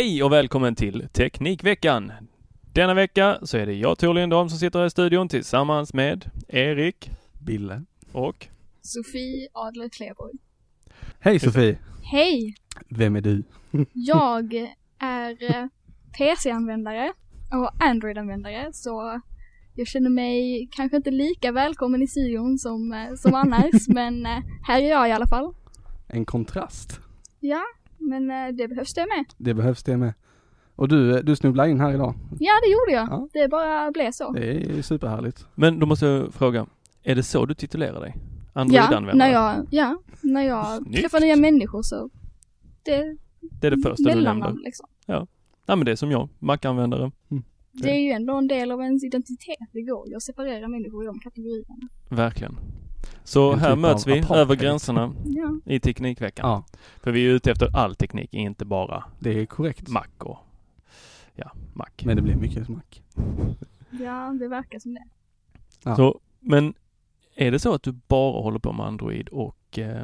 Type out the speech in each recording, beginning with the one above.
Hej och välkommen till Teknikveckan. Denna vecka så är det jag Tor Lindholm som sitter här i studion tillsammans med Erik Bille. och Sofie Adler Kleborg. Hej Sofie! Hej! Vem är du? Jag är eh, PC-användare och Android-användare så jag känner mig kanske inte lika välkommen i studion som, eh, som annars men eh, här är jag i alla fall. En kontrast. Ja, men eh, det behövs det med. Det behövs det med. Och du, du snubblade in här idag. Ja, det gjorde jag. Ja. Det bara blev så. Det är superhärligt. Men då måste jag fråga, är det så du titulerar dig? Ja, Android-användare? när jag, ja, när jag Snyggt. träffar nya människor så det Det är det första du nämner? liksom. Ja, men det är som jag, Mac-användare. Det är ju ändå en del av ens identitet. Det går ju att separera människor i de kategorierna. Verkligen. Så här typ möts vi apartheid. över gränserna Ja, i Teknikveckan. Ja, För vi är ute efter all teknik, inte bara det är korrekt. Mac och ja, Mac. Men det blir mycket smack. ja det verkar som det. Ja. Så, men är det så att du bara håller på med Android och eh,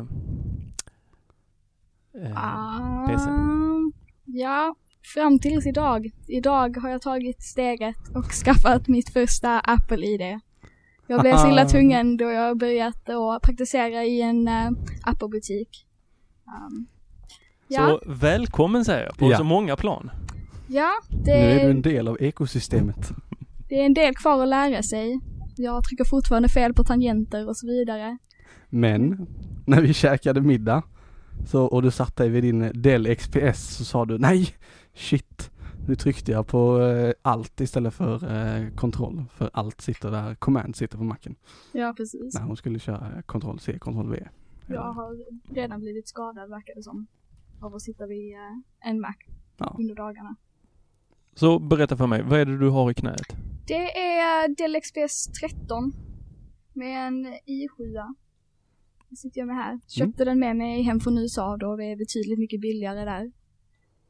eh, PC? Ah, ja, fram tills idag. Idag har jag tagit steget och skaffat mitt första Apple-ID. Jag blev så illa tvungen då jag börjat att praktisera i en uh, Apple-butik. Um, ja, Så välkommen säger jag, på Ja. så många plan. ja Nu är du det, en del av ekosystemet. det är en del kvar att lära sig. Jag trycker fortfarande fel på tangenter och så vidare. Men, när vi käkade middag så, och du satt dig vid din Dell XPS så sa du nej, shit. Nu tryckte jag på eh, allt istället för eh, kontroll. För allt sitter där, command sitter på macken. Ja, precis. När hon skulle köra kontroll C, kontroll V. Jag har redan blivit skadad verkar det som. Av att sitta vid eh, en Mac Ja. under dagarna. Så berätta för mig, vad är det du har i knät? Det är Dell XPS 13 med en i7. Det sitter jag med här. Köpte den med mig hem från USA då det är betydligt mycket billigare där.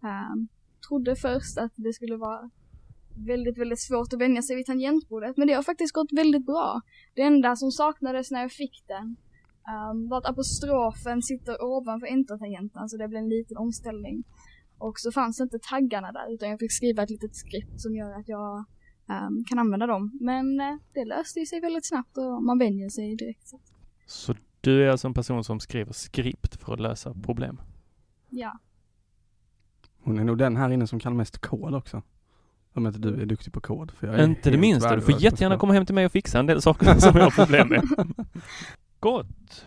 Ehm, trodde först att det skulle vara väldigt, väldigt svårt att vänja sig vid tangentbordet men det har faktiskt gått väldigt bra. Det enda som saknades när jag fick den ehm, var att apostrofen sitter ovanför enter-tangenten så det blev en liten omställning. Och så fanns inte taggarna där utan jag fick skriva ett litet skript som gör att jag ehm, kan använda dem. Men eh, det löste ju sig väldigt snabbt och man vänjer sig direkt. Så du är alltså en person som skriver skript för att lösa problem? Ja, Hon är nog den här inne som kan mest kod också. Om inte du är duktig på kod. För jag är Inte det minsta. Du får jättegärna komma hem till mig och fixa en del saker som jag har problem med. Gott.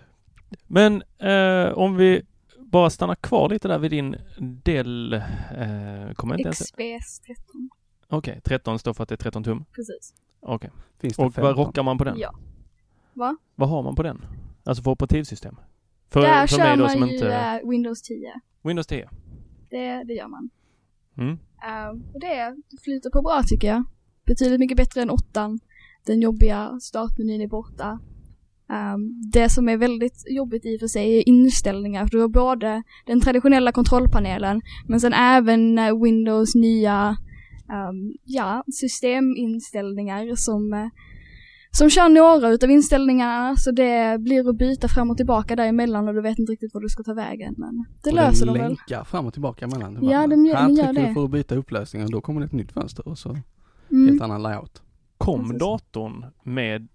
Men eh, om vi bara stanna kvar lite där vid din del... Eh, kommer inte ens... XPS 13. Okej, 13 står för att det är 13 tum. Precis. Okej. Det Och vad 15? rockar man på den? Ja. Va? Vad har man på den? Alltså för operativsystem? För, Där för kör mig då man som ju inte... eh, Windows 10. Windows 10? Det, det gör man. Mm. Eh, och det flyter på bra tycker jag. Betydligt mycket bättre än 8. Den jobbiga startmenyn är borta. Um, det som är väldigt jobbigt i och för sig är inställningar. För du har både den traditionella kontrollpanelen men sen även eh, Windows nya um, ja, systeminställningar som, eh, som kör några utav inställningarna så det blir att byta fram och tillbaka däremellan och du vet inte riktigt var du ska ta vägen. Men det Och löser den de väl. länkar fram och tillbaka mellan. Det Ja, bara, de gör- Här de gör trycker det. du för att byta upplösning och då kommer det ett nytt fönster och så Mm. helt annan layout. Kom Precis. datorn med,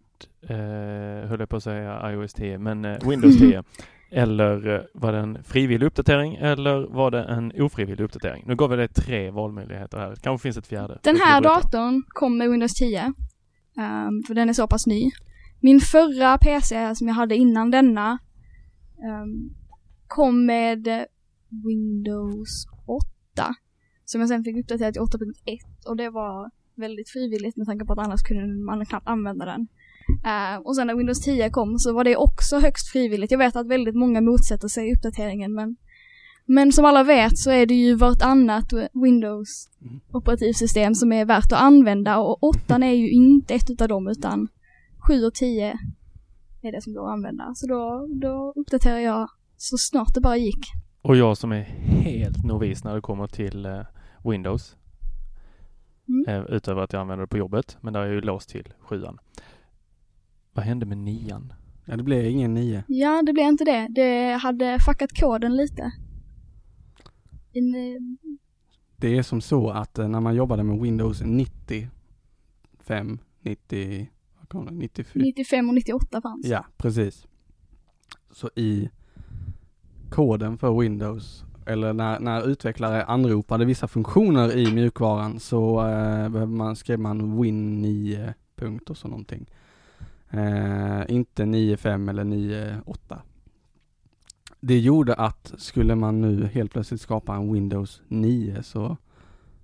eh, höll jag på att säga iOS 10, men eh, Windows 10? Eller eh, var det en frivillig uppdatering eller var det en ofrivillig uppdatering? Nu gav vi dig tre valmöjligheter här. Kanske finns ett fjärde. Den här datorn kom med Windows 10. Um, för den är så pass ny. Min förra PC som jag hade innan denna um, kom med Windows 8. Som jag sen fick uppdatera till 8.1 och det var väldigt frivilligt med tanke på att annars kunde man knappt använda den. Uh, och sen när Windows 10 kom så var det också högst frivilligt. Jag vet att väldigt många motsätter sig uppdateringen men men som alla vet så är det ju vartannat Windows operativsystem som är värt att använda och 8 är ju inte ett utav dem utan 7 och 10 är det som går att använda. Så då, då uppdaterar jag så snart det bara gick. Och jag som är helt novis när det kommer till eh, Windows. Mm. Eh, utöver att jag använder det på jobbet. Men där är jag ju låst till sjuan. Vad hände med nian? Ja, det blir ingen 9. Ja, det blev inte det. Det hade fuckat koden lite. In, eh, Det är som så att eh, när man jobbade med Windows 95, 90, vad kom det, 94? 95 och 98 fanns. Ja, precis. Så i koden för Windows, eller när, när utvecklare anropade vissa funktioner i mjukvaran så eh, behöver man, skrev man Win 9 punkt och så någonting. Eh, inte 9.5 eller 9.8. Det gjorde att skulle man nu helt plötsligt skapa en Windows 9 så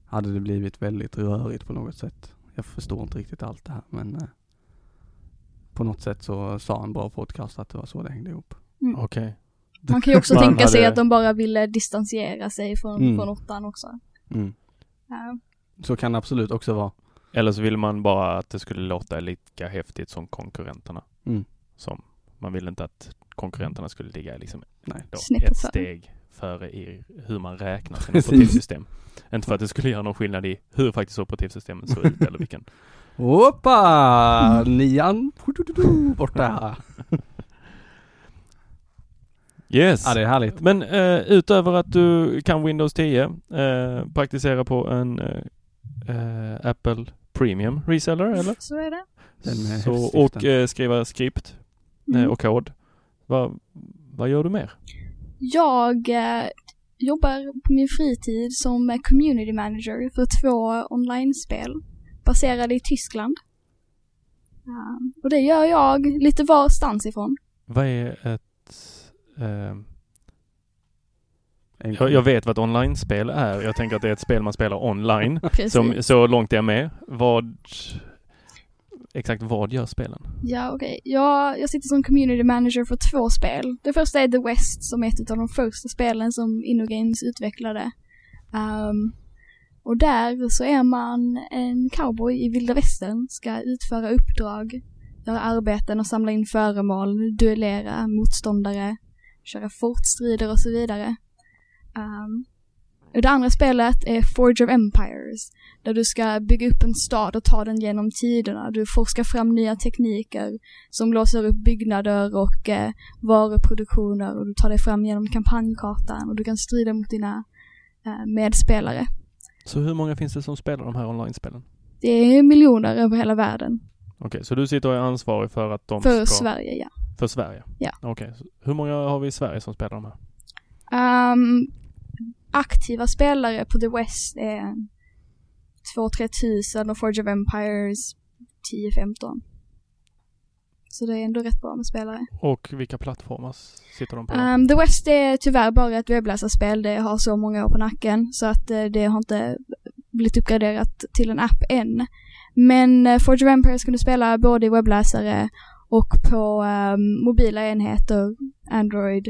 hade det blivit väldigt rörigt på något sätt. Jag förstår inte riktigt allt det här men eh, på något sätt så sa en bra podcast att det var så det hängde ihop. Okej. Man kan ju också tänka sig hade- att de bara ville distansiera sig från, Mm. från åttan också. Mm. Ja. Så kan det absolut också vara. Eller så ville man bara att det skulle låta lika häftigt som konkurrenterna. Mm. Som man ville inte att konkurrenterna skulle ligga liksom Nej. då Snäppet ett steg före i hur man räknar sina operativsystem. Inte för att det skulle göra någon skillnad i hur faktiskt operativsystemet såg ut eller vilken. Hoppa! Nian borta. Yes! Ja det är härligt. Men eh, utöver att du kan Windows 10, eh, praktisera på en eh, eh, Apple Premium reseller eller? Så är det. Så, och eh, skriva skript eh, Mm. och kod. Vad, vad gör du mer? Jag eh, jobbar på min fritid som community manager för två online-spel baserade i Tyskland. Um, och det gör jag lite varstans ifrån. Vad är ett... Eh, jag, jag vet vad ett online-spel är. Jag tänker att det är ett spel man spelar online. Precis. Som, så långt jag är med. Vad... Exakt vad gör spelen? Ja, okej. Jag, jag sitter som community manager för två spel. Det första är The West som är ett av de första spelen som InnoGames utvecklade. Um, och där så är man en cowboy i vilda västern, ska utföra uppdrag, göra arbeten och samla in föremål, duellera motståndare, köra fortstrider och så vidare. Um, det andra spelet är Forge of Empires, där du ska bygga upp en stad och ta den genom tiderna. Du forskar fram nya tekniker som låser upp byggnader och eh, varuproduktioner och du tar dig fram genom kampanjkartan och du kan strida mot dina eh, medspelare. Så hur många finns det som spelar de här online-spelen? Det är miljoner över hela världen. Okej, så du sitter och är ansvarig för att de För ska... Sverige, ja. För Sverige? Ja. Okej, så hur många har vi i Sverige som spelar de här? Ehm, aktiva spelare på The West är 2-3 tusen och Forge of Empires 10-15. Så det är ändå rätt bra med spelare. Och vilka plattformar sitter de på? Um, The West är tyvärr bara ett webbläsarspel. Det har så många år på nacken så att eh, det har inte blivit uppgraderat till en app än. Men uh, Forge of Empires kan du spela både i webbläsare och på ehm, mobila enheter, Android,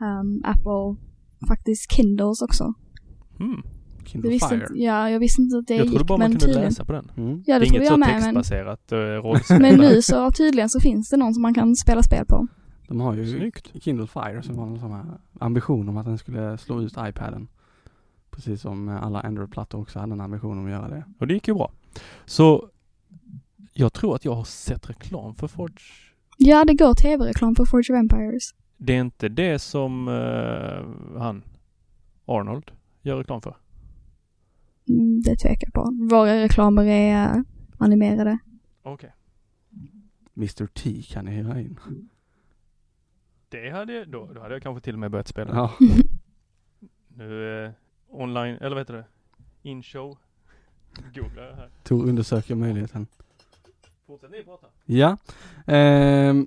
ehm, Apple, faktiskt Kindles också. Mm. Jag Kindle visste Fire. inte, ja, jag visste inte att det Jag trodde gick, bara man men kunde tydligen. läsa på den. Mm. Ja, det, det är inget jag så med, men, textbaserat uh, rollspel. men nu så tydligen så finns det någon som man kan spela spel på. De har ju Snyggt. Kindle Fire som har någon sån här ambition om att den skulle slå ut iPaden. Precis som eh, alla Android-plattor också hade en ambition om att göra det. Och det gick ju bra. Så jag tror att jag har sett reklam för Forge. Ja, det går tv-reklam på Forge of Empires. Det är inte det som eh, han, Arnold, gör reklam för. Mm, det tvekar jag på. Våra reklamer är animerade. Okej. Mr T kan ni hyra in. Det hade jag, då, då hade jag kanske till och med börjat spela. Ja. Nu eh, online, eller vad heter det? In-show. Googlar jag här. Tor undersöker möjligheten. Fortsätt ni prata. Ja. Ehm.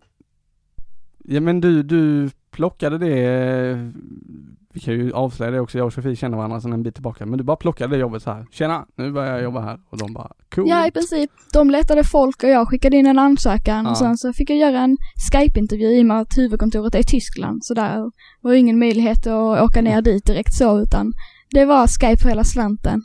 Ja men du, du plockade det, eh, vi kan ju avslöja det också, jag och Sofie känner varandra sedan en bit tillbaka, men du bara plockade det jobbet så här. Tjena, nu börjar jag jobba här. Och de bara, cool. Ja, i princip. De letade folk och jag skickade in en ansökan Ja. och sen så fick jag göra en Skype-intervju i och med att huvudkontoret är i Tyskland. Så där var ingen möjlighet att åka ner dit direkt så utan det var Skype för hela slanten.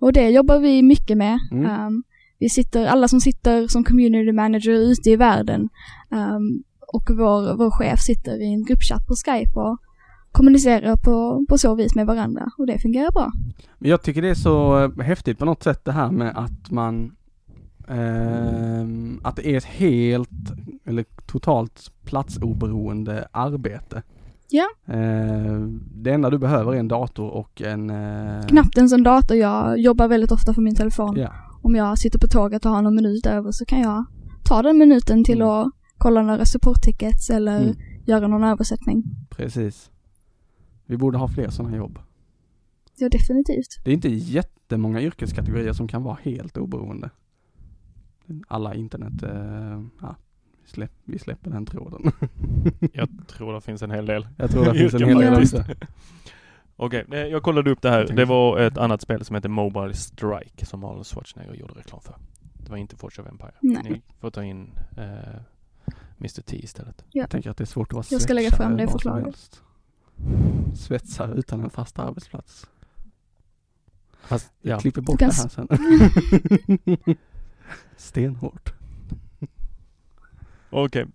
Och det jobbar vi mycket med. Mm. Um, vi sitter, alla som sitter som community manager ute i världen um, och vår, vår chef sitter i en gruppchatt på Skype och kommunicerar på, på så vis med varandra och det fungerar bra. Jag tycker det är så eh, häftigt på något sätt det här med att man ehm, att det är ett helt eller totalt platsoberoende arbete. Ja. Ehm, det enda du behöver är en dator och en eh, Knappt ens en dator, jag jobbar väldigt ofta på min telefon. Ja, Om jag sitter på tåget och har någon minut över så kan jag ta den minuten till Mm. att kolla några supporttickets eller Mm. göra någon översättning. precis. Vi borde ha fler sådana jobb. Ja, definitivt. Det är inte jättemånga yrkeskategorier som kan vara helt oberoende. Alla internet, eh, ja, vi, släpp, vi släpper den tråden. Jag tror det finns en hel del. Jag tror det finns en hel del också. Okej, eh, jag kollade upp det här. Det var ett annat spel som heter Mobile Strike som Arnold Schwarzenegger gjorde reklam för. Det var inte Forge of Empire. Nej. Ni får ta in eh, Mr T istället. Jag tänker att det är svårt att vara Jag ska lägga svetsare fram det förslaget. Svetsare utan en fast arbetsplats. Fast, Jag ja. klipper bort Du det kan här sen. Stenhårt. Okej.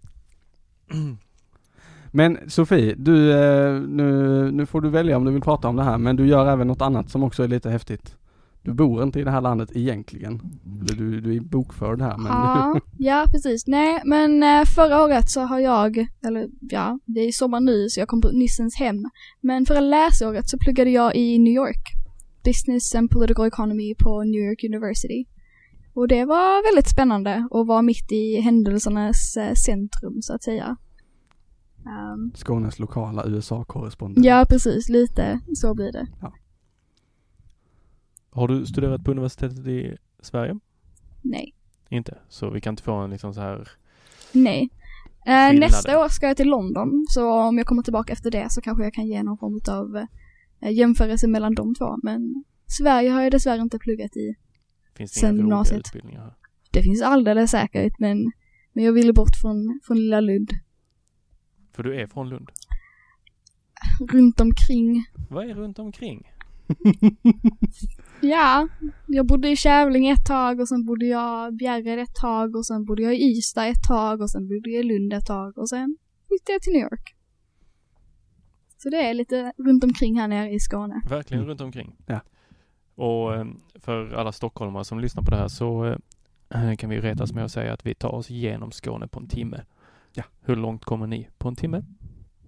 Men Sofie, du, eh, nu, nu får du välja om du vill prata om det här, men du gör även något annat som också är lite häftigt. Du bor inte i det här landet egentligen. Eller du, du är bokförd här men Ja, ja, precis. Nej, men eh, förra året så har jag, eller ja, det är sommar nu så jag kom på Nissens hem. Men förra läsåret så pluggade jag i New York. Business and Political Economy på New York University. Och det var väldigt spännande att vara mitt i händelsernas eh, centrum så att säga. Ehm, Skånes lokala USA-korrespondent. ja, precis. Lite så blir det. Har du studerat på universitetet i Sverige? Nej. Inte? Så vi kan inte få en liksom så här Nej. Eh, nästa år ska jag till London, så om jag kommer tillbaka efter det så kanske jag kan ge någon form av eh, jämförelse mellan de två. Men Sverige har jag dessvärre inte pluggat i. Finns det Sen gymnasiet. utbildningar här? Det finns alldeles säkert, men, men jag ville bort från, från lilla Lund. För du är från Lund. Runt omkring. Vad är runt omkring? Ja, jag bodde i Kävlinge ett tag och sen bodde jag i Bjärred ett tag och sen bodde jag i Ystad ett tag och sen bodde jag i Lund ett tag och sen flyttade jag till New York. Så det är lite runt omkring här nere i Skåne. Verkligen Mm. runt omkring. Ja. Och eh, för alla stockholmare som lyssnar på det här så eh, kan vi retas med att säga att vi tar oss igenom Skåne på en timme. Ja. Hur långt kommer ni på en timme?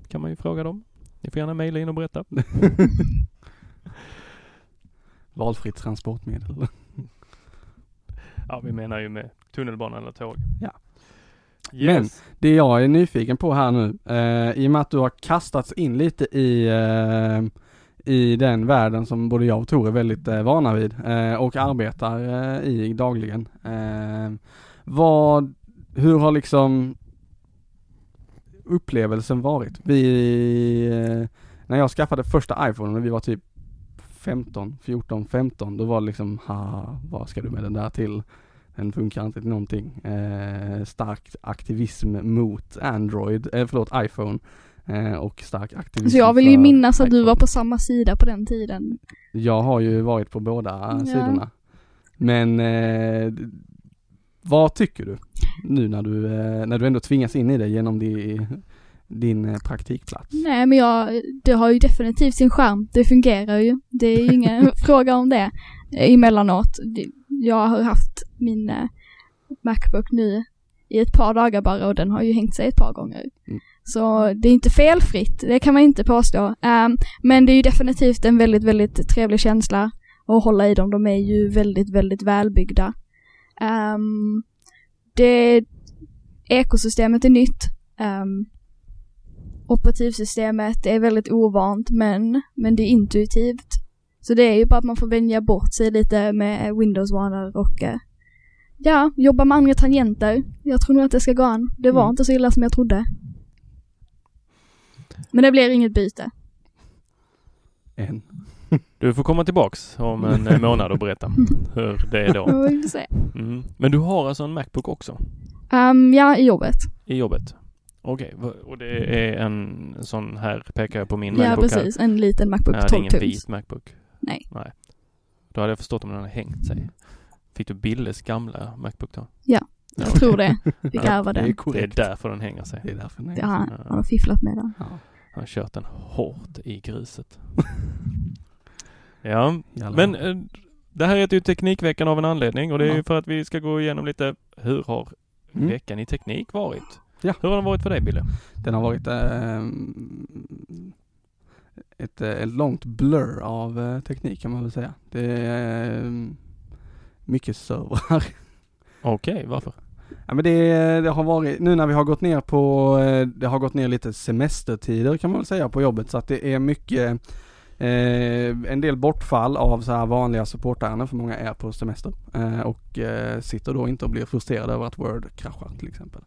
Kan man ju fråga dem. Ni får gärna mejla in och berätta. Valfritt transportmedel. Ja, vi menar ju med tunnelbana eller tåg. Ja. Yes. Det jag är nyfiken på här nu, eh, i och med att du har kastats in lite i, eh, i den världen som både jag och Tor är väldigt eh, vana vid eh, och arbetar eh, i dagligen. Eh, vad, hur har liksom upplevelsen varit? Vi, när jag skaffade första iPhone när vi var typ 15, 14, 15, då var det liksom, ha, vad ska du med den där till? Den funkar inte till någonting. Eh, stark aktivism mot Android, eh, förlåt iPhone. Eh, och stark aktivism Så jag vill ju minnas att du iPhone. var på samma sida på den tiden. Jag har ju varit på båda Ja. sidorna. Men eh, vad tycker du nu när du, eh, när du ändå tvingas in i det genom di, din eh, praktikplats? Nej men jag, det har ju definitivt sin charm. Det fungerar ju. Det är ju ingen fråga om det. Emellanåt. Jag har haft min eh, Macbook nu i ett par dagar bara och den har ju hängt sig ett par gånger. Mm. Så det är inte felfritt, det kan man inte påstå. Ehm, men det är ju definitivt en väldigt, väldigt trevlig känsla att hålla i dem. De är ju väldigt, väldigt välbyggda. Ehm, det, ekosystemet är nytt. Ehm, operativsystemet är väldigt ovant men, men det är intuitivt. Så det är ju bara att man får vänja bort sig lite med Windows One och eh, ja, jobba med andra tangenter. Jag tror nog att det ska gå an. Det var Mm. inte så illa som jag trodde. Men det blir inget byte. En. Du får komma tillbaks om en eh, månad och berätta hur det är då. Mm. Men du har alltså en Macbook också Um, ja, i jobbet. i jobbet? Okej, va- och det är en sån här, pekar jag på min Ja, Macbook här. precis. En liten Macbook Nej, det är 12 ingen tums. vit Macbook. Nej. Nej. Då hade jag förstått om den hade hängt sig. Fick du Billes gamla Macbook då? Ja, Ja, Jag okej. tror det. Fick Ja, ärva Det är den. Det är därför den hänger sig. Det är därför den är Ja, han, har fifflat med den. Ja, Han har kört den hårt i gruset. ja, jävlar. men eh, det här heter ju Teknikveckan av en anledning och det är Ja. ju för att vi ska gå igenom lite hur har Mm. veckan i teknik varit? Ja. Hur har den varit för dig Bille? Den har varit ehm, ett, eh, ett långt blur av eh, teknik kan man väl säga. Det är ehm, mycket servrar. Okej, varför? Ja men det, det har varit, nu när vi har gått ner på, eh, det har gått ner lite semestertider kan man väl säga på jobbet så att det är mycket eh, en del bortfall av så här vanliga supportärenden för många är på semester eh, och eh, sitter då inte och blir frustrerade över att Word kraschar till exempel.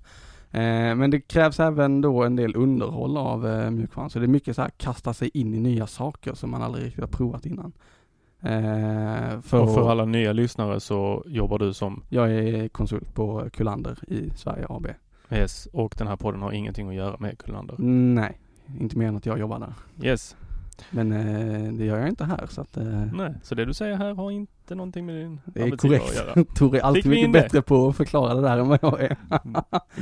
Eh, men det krävs även då en del underhåll av eh, mjukvaran så det är mycket så här kasta sig in i nya saker som man aldrig riktigt har provat innan. Eh, för och för alla nya lyssnare så jobbar du som jag är konsult på Kullander i Sverige AB. Yes och den här podden har ingenting att göra med Kullander. Nej, inte mer än att jag jobbar där. Yes. Men eh, det gör jag inte här så att eh, Nej, så det du säger här har inte någonting med din det är korrekt. Tor är alltid mycket det? bättre på att förklara det där än vad jag är.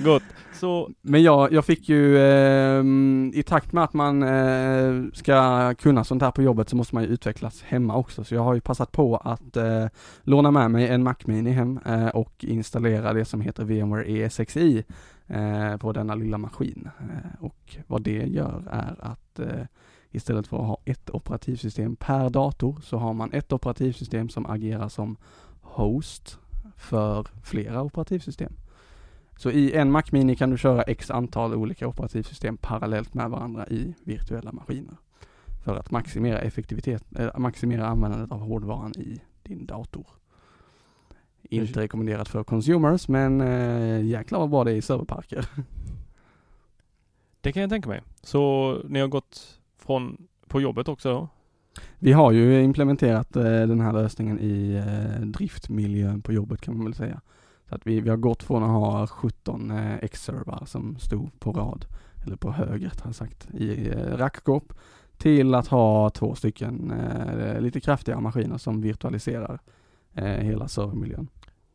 Gott. Så Men jag, jag fick ju eh, i takt med att man eh, ska kunna sånt här på jobbet så måste man ju utvecklas hemma också. Så jag har ju passat på att eh, låna med mig en Mac Mini hem eh, och installera det som heter VMware ESXi på denna lilla maskin. Och vad det gör är att istället för att ha ett operativsystem per dator så har man ett operativsystem som agerar som host för flera operativsystem. Så i en Mac Mini kan du köra x antal olika operativsystem parallellt med varandra i virtuella maskiner. För att maximera effektivitet, äh, maximera användandet av hårdvaran i din dator. Inte rekommenderat för consumers men äh, jäklar vad bra det är i serverparker. det kan jag tänka mig. Så ni har gått från på jobbet också? Vi har ju implementerat äh, den här lösningen i äh, driftmiljön på jobbet kan man väl säga. Så att vi, vi har gått från att ha 17 äh, X-servar som stod på rad, eller på hög rättare sagt, i rackskåp till att ha två stycken lite kraftigare maskiner som virtualiserar hela servermiljön.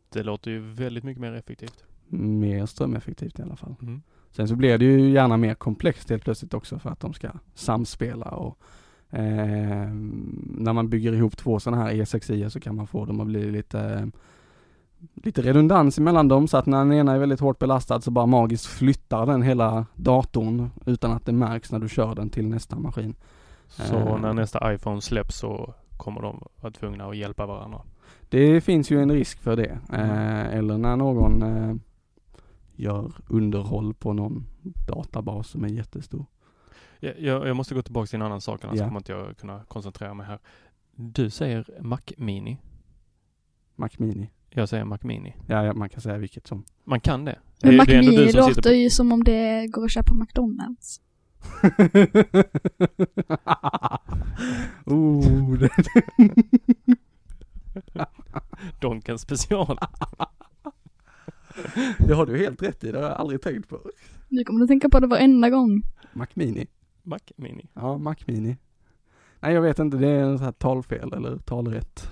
Det låter ju väldigt mycket mer effektivt. Mer strömeffektivt i alla fall. Mm. Sen så blir det ju gärna mer komplext helt plötsligt också för att de ska samspela och eh, när man bygger ihop två sådana här E6i så kan man få dem att bli lite lite redundans emellan dem så att när den ena är väldigt hårt belastad så bara magiskt flyttar den hela datorn utan att det märks när du kör den till nästa maskin. Så Eh. när nästa iPhone släpps så kommer de vara tvungna att hjälpa varandra. Det finns ju en risk för det. Eh, eller när någon eh, gör underhåll på någon databas som är jättestor. Jag, jag, måste gå tillbaka till en annan sak annars Ja. kommer inte jag kunna koncentrera mig här. Du säger Mac Mini. Mac Mini. Jag säger Mac Mini. Ja, ja, man kan säga vilket som. Man kan det. Men det, Mac det Mini som sitter låter på... ju som om det går att köpa på McDonalds. oh, det, Donken special. det har du helt rätt i, det har jag aldrig tänkt på. Nu kommer du tänka på det varenda gång. Mac Mini. Mac Mini. Ja, Mac Mini. Nej, jag vet inte, det är en sån här talfel eller talrätt.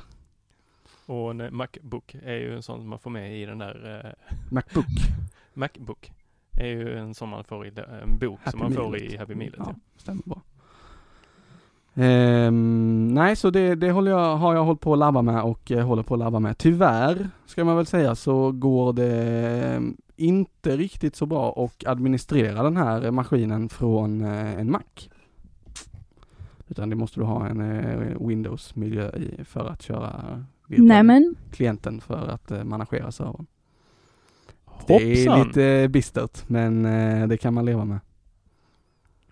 Och en eh, Macbook är ju en sån som man får med i den där eh, Macbook. Macbook. Är ju en sån man får i det- en bok Happy som man får Mealet. i Happy Mealet. Ja, Ja. stämmer bra. Ehm, nej, så det, det håller jag, har jag hållit på att labba med och eh, håller på att labba med. Tyvärr, ska man väl säga, så går det eh, inte riktigt så bra att administrera den här maskinen från eh, en Mac. Utan det måste du ha en eh, Windows-miljö i för att köra Nämen, klienten för att eh, managera servern. Det är lite bistert, men eh, det kan man leva med.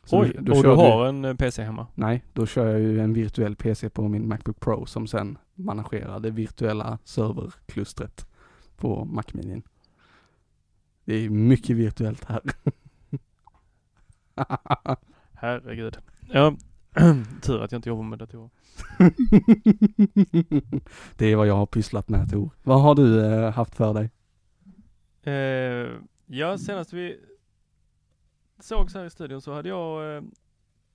Så Oj, då- och du har en eh, PC hemma? Nej, då kör jag ju en virtuell PC på min Macbook Pro som sen managerar det virtuella serverklustret på Mac Mini. Det är mycket virtuellt här. Herregud. Ja, tur att jag inte jobbar med datorer. det är vad jag har pysslat med Tor. Vad har du eh, haft för dig? Eh, ja, senast vi sågs här i studion så hade jag eh,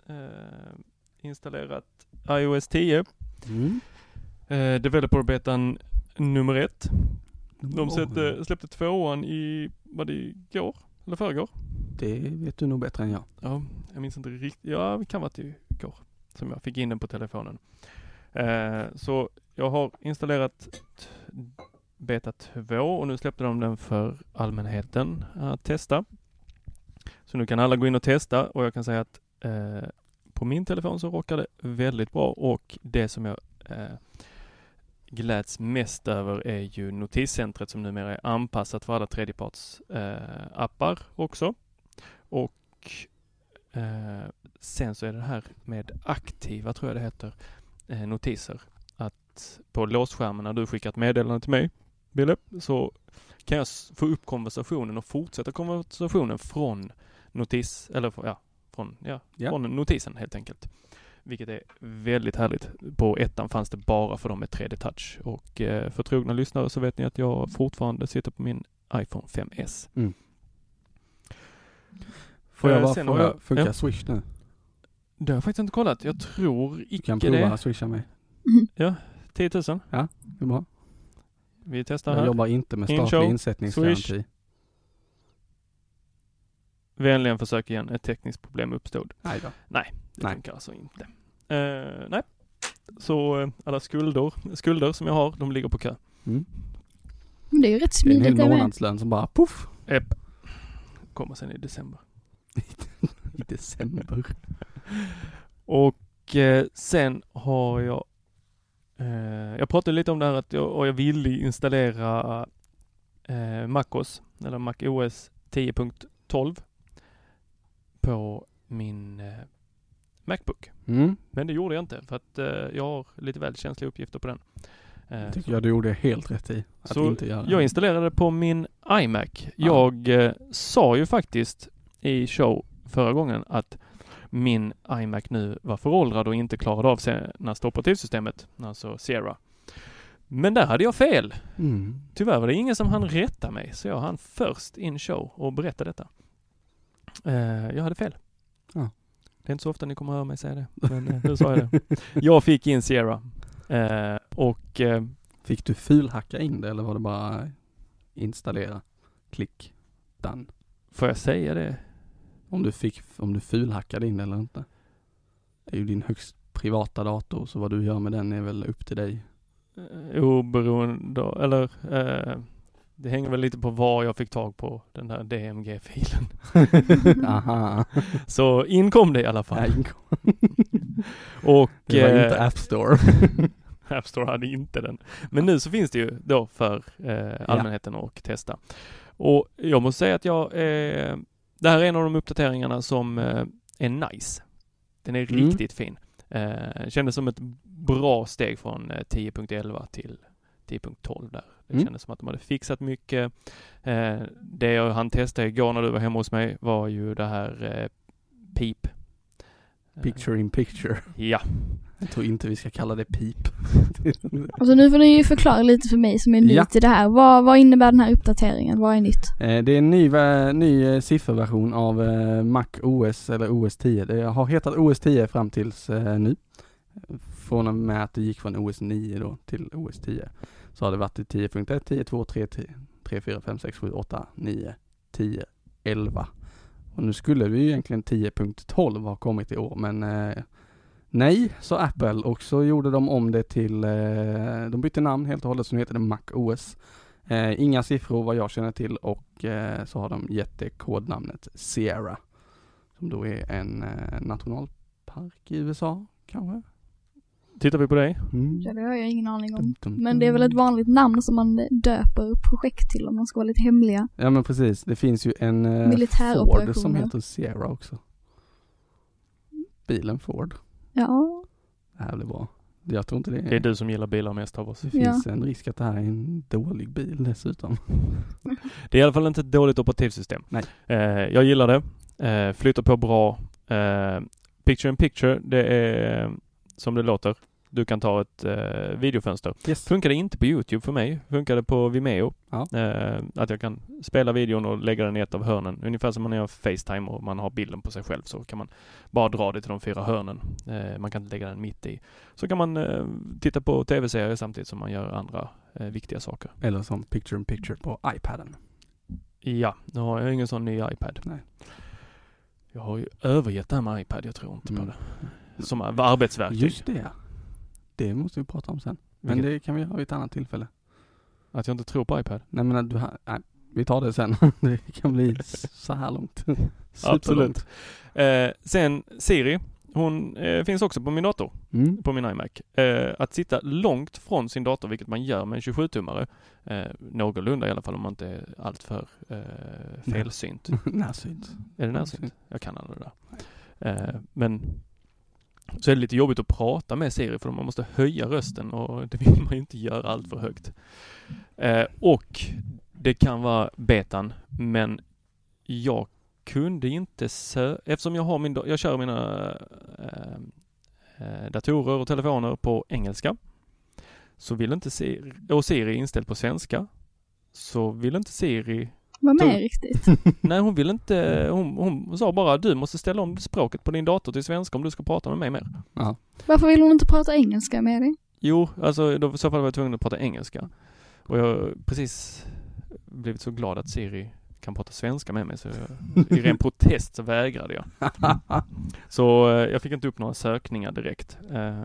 eh, installerat iOS 10. Mm. Eh, Developer-betan nummer ett. De Oj, släppte, tvåan i, var det igår? Eller förrgår? Det vet du nog bättre än jag. Ja, jag minns inte riktigt. Ja, det kan vara till igår som jag fick in den på telefonen. Eh, så jag har installerat beta 2 och nu släppte de den för allmänheten att testa. Så nu kan alla gå in och testa och jag kan säga att eh, på min telefon så rockar det väldigt bra och det som jag eh, gläds mest över är ju notiscentret som numera är anpassat för alla tredjeparts eh, appar också. Och eh, sen så är det här med aktiva, tror jag det heter, eh, notiser. Att på låsskärmen när du skickat meddelande till mig, Bille, så kan jag få upp konversationen och fortsätta konversationen från notis, eller från- ja, från, ja, Ja. från notisen helt enkelt. Vilket är väldigt härligt. På ettan fanns det bara för dem med 3D-touch och eh, för trogna lyssnare så vet ni att jag fortfarande sitter på min iPhone 5S. Får jag Eh, bara sen har fråga, jag- funkar ja. Swish nu? Det har jag faktiskt inte kollat. Jag tror Du icke kan prova det. att swisha mig. 10 000. Det är bra. Vi testar Jag här. jobbar inte med statlig show, insättningsgaranti. Vänligen försök igen. Ett tekniskt problem uppstod. Nej då. Det Nej. funkar alltså inte. Eh, nej. Så eh, alla skulder, skulder som jag har, de ligger på kö. Mm. Men det är ju rätt Det är en smidigt hel det med. månadslön som bara poff Epp. Kommer sen i december. i december. Och eh, sen har jag eh, Jag pratade lite om det här att jag, och jag ville installera eh, MacOS eller MacOS 10.12 på min eh, Macbook. Mm. Men det gjorde jag inte för att eh, jag har lite väl känsliga uppgifter på den. Eh, tycker jag du gjorde helt rätt i. Att Så inte göra Jag installerade på min iMac. Jag eh, sa ju faktiskt i show förra gången att min iMac nu var föråldrad och inte klarade av senaste operativsystemet, alltså Sierra. Men där hade jag fel. Mm. Tyvärr var det ingen som hann rätta mig, så jag hann först in show och berätta detta. Eh, jag hade fel. Ja. Det är inte så ofta ni kommer höra mig säga det, men eh, nu sa jag det. Jag fick in Sierra. Eh, och Fick du fulhacka in det eller var det bara installera? Klick. Done. får jag säga det? Om du fick, om du fulhackade in det eller inte. Det är ju din högst privata dator så vad du gör med den är väl upp till dig. Eh, oberoende, eller eh, det hänger väl lite på var jag fick tag på den här DMG-filen. Aha. Så inkom det i alla fall. Och det var eh, inte App Store. App Store hade inte den. Men nu så finns det ju då för eh, allmänheten att testa. Och jag måste säga att jag, eh, det här är en av de uppdateringarna som eh, är nice. Den är Mm. riktigt fin. Eh, kändes som ett bra steg från eh, 10.11 till 10.12 där. Det Mm. kändes som att de hade fixat mycket. Eh, det jag hann testa igår när du var hemma hos mig var ju det här eh, PIP. Picture in picture. Ja, Jag tror inte vi ska kalla det pip. Alltså nu får ni ju förklara lite för mig som är ny Ja. till det här. Vad, vad innebär den här uppdateringen? Vad är nytt? Eh, Det är en ny, ny eh, sifferversion av eh, Mac OS eller OS 10. Det har hetat OS 10 fram tills nu. Från och med att det gick från OS 9 då till OS 10. Så har det varit i 10.1, 10, 2, 3, 10, 3, 4, 5, 6, 7, 8, 9, 10, 11. Och nu skulle det ju egentligen 10.12 ha kommit i år men eh, nej, sa Apple och så gjorde de om det till, eh, de bytte namn helt och hållet så nu heter det Mac OS. Eh, inga siffror vad jag känner till och eh, så har de gett det kodnamnet Sierra. Som då är en eh, nationalpark i USA kanske? Tittar vi på dig. Mm. Ja, det har jag ingen aning om. Men det är väl ett vanligt namn som man döper projekt till om de ska vara lite hemliga. Ja men precis, det finns ju en eh, Ford som heter Sierra också. Bilen Ford. Ja, Det här blir bra. Jag tror inte det är, Det är du som gillar bilar mest av oss. det finns en risk att det här är en dålig bil dessutom. Det är i alla fall inte ett dåligt operativsystem. Nej. Eh, jag gillar det. Eh, flyter på bra. Eh, picture in picture, det är som det låter. Du kan ta ett eh, videofönster. Yes. Funkade inte på Youtube för mig. Funkade på Vimeo. Ja. Eh, att jag kan spela videon och lägga den i ett av hörnen. Ungefär som man gör Facetime och man har bilden på sig själv så kan man bara dra det till de fyra hörnen. Eh, man kan inte lägga den mitt i. Så kan man eh, titta på tv-serier samtidigt som man gör andra eh, viktiga saker. Eller som picture in picture på iPaden. Ja, nu har jag ingen sån ny iPad. Nej. Jag har ju övergett det här med iPad, jag tror inte på Mm. det. Som arbetsverktyg. Just det. Det måste vi prata om sen. Men Vilket- det kan vi göra vid ett annat tillfälle. Att jag inte tror på iPad. Nej men att du har, nej, vi tar det sen. det kan bli så här långt. Absolut. Eh, sen Siri, hon eh, finns också på min dator, Mm. på min iMac. Eh, att sitta långt från sin dator, vilket man gör med en 27-tummare, eh, någorlunda i alla fall om man inte är alltför eh, felsynt. Närsynt. Är det närsynt? Jag kan aldrig det där. Eh, men så är det lite jobbigt att prata med Siri för man måste höja rösten och det vill man ju inte göra allt för högt. Eh, och det kan vara betan, men jag kunde inte sö- eftersom jag har min, jag kör mina eh, eh, datorer och telefoner på engelska så vill inte Siri, och Siri är inställd på svenska så vill inte Siri var med riktigt. Nej, hon vill inte. Hon, hon sa bara du måste ställa om språket på din dator till svenska om du ska prata med mig mer. Ja. Varför vill hon inte prata engelska med dig? Jo, alltså då, i så fall var jag tvungen att prata engelska. Och jag har precis blivit så glad att Siri kan prata svenska med mig så jag, i ren protest så vägrade jag. Så eh, jag fick inte upp några sökningar direkt. Eh,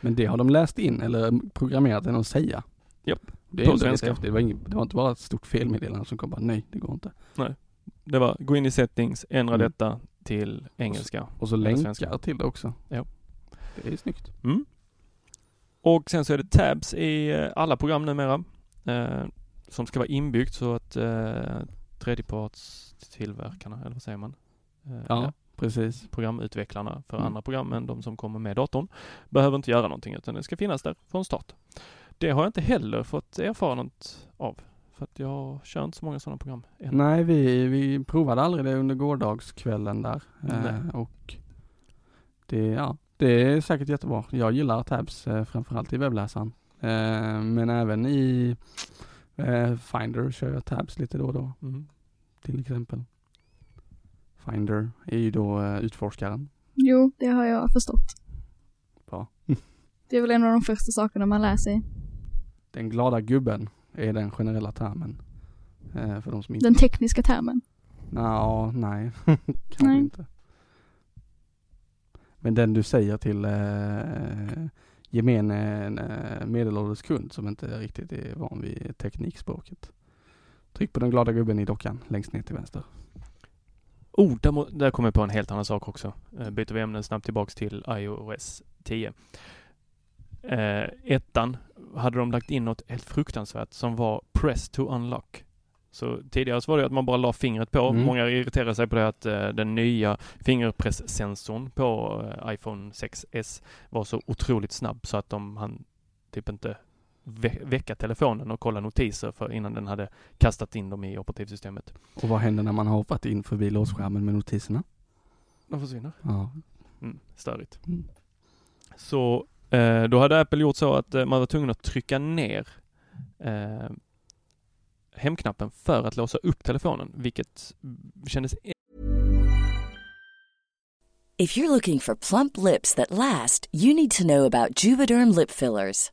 Men det har de läst in eller programmerat den att säga. Japp, Det är lite svenska. Det var, inget, det var inte bara ett stort felmeddelande som kom bara nej, det går inte. det var gå in i settings, ändra Mm. detta till engelska. Och så Eller länkar svenska. till det också. Ja. Det är snyggt. Mm. Och sen så är det tabs i eh, alla program numera. Eh, som ska vara inbyggt så att eh, tredjepartstillverkarna, eller vad säger man? Eh, Ja, precis. Programutvecklarna för Mm. andra program än de som kommer med datorn behöver inte göra någonting utan det ska finnas där från start. Det har jag inte heller fått erfarenhet av. För att jag kör inte så många sådana program än. Nej, vi, vi provade aldrig det under gårdagskvällen där. Eh, och det, ja, det är säkert jättebra. Jag gillar tabs eh, framförallt i webbläsaren. Eh, men även i eh, Finder kör jag tabs lite då och då Mm. till exempel. Finder är ju då eh, utforskaren. Jo, det har jag förstått. Bra. Det är väl en av de första sakerna man lär sig. Den glada gubben är den generella termen. Eh, för de som inte... Den tekniska termen. Nå, nej, kanske Nej. inte. Men den du säger till eh, gemene eh, medelålders kund som inte riktigt är van vid teknikspråket. Tryck på den glada gubben i dockan längst ner till vänster. Oh, där, må, där kommer jag på en helt annan sak också. Eh, byter vi ämnen snabbt tillbaks till iOS 10. Eh, ettan hade de lagt in något helt fruktansvärt som var Press to Unlock. Så tidigare så var det att man bara la fingret på. Mm. Många irriterade sig på det att eh, den nya fingerpresssensorn på eh, iPhone 6s var så otroligt snabb så att de han typ inte vä- väcka telefonen och kolla notiser för innan den hade kastat in dem i operativsystemet. Och vad händer när man har hoppat in förbi låsskärmen med notiserna? De försvinner. Ja. Mm, störigt. Mm. Så Eh, då hade Apple gjort så att eh, man var tvungen att trycka ner eh, hemknappen för att låsa upp telefonen, vilket kändes e- If you're looking for plump lips that last, you need to know about Juvederm lip fillers.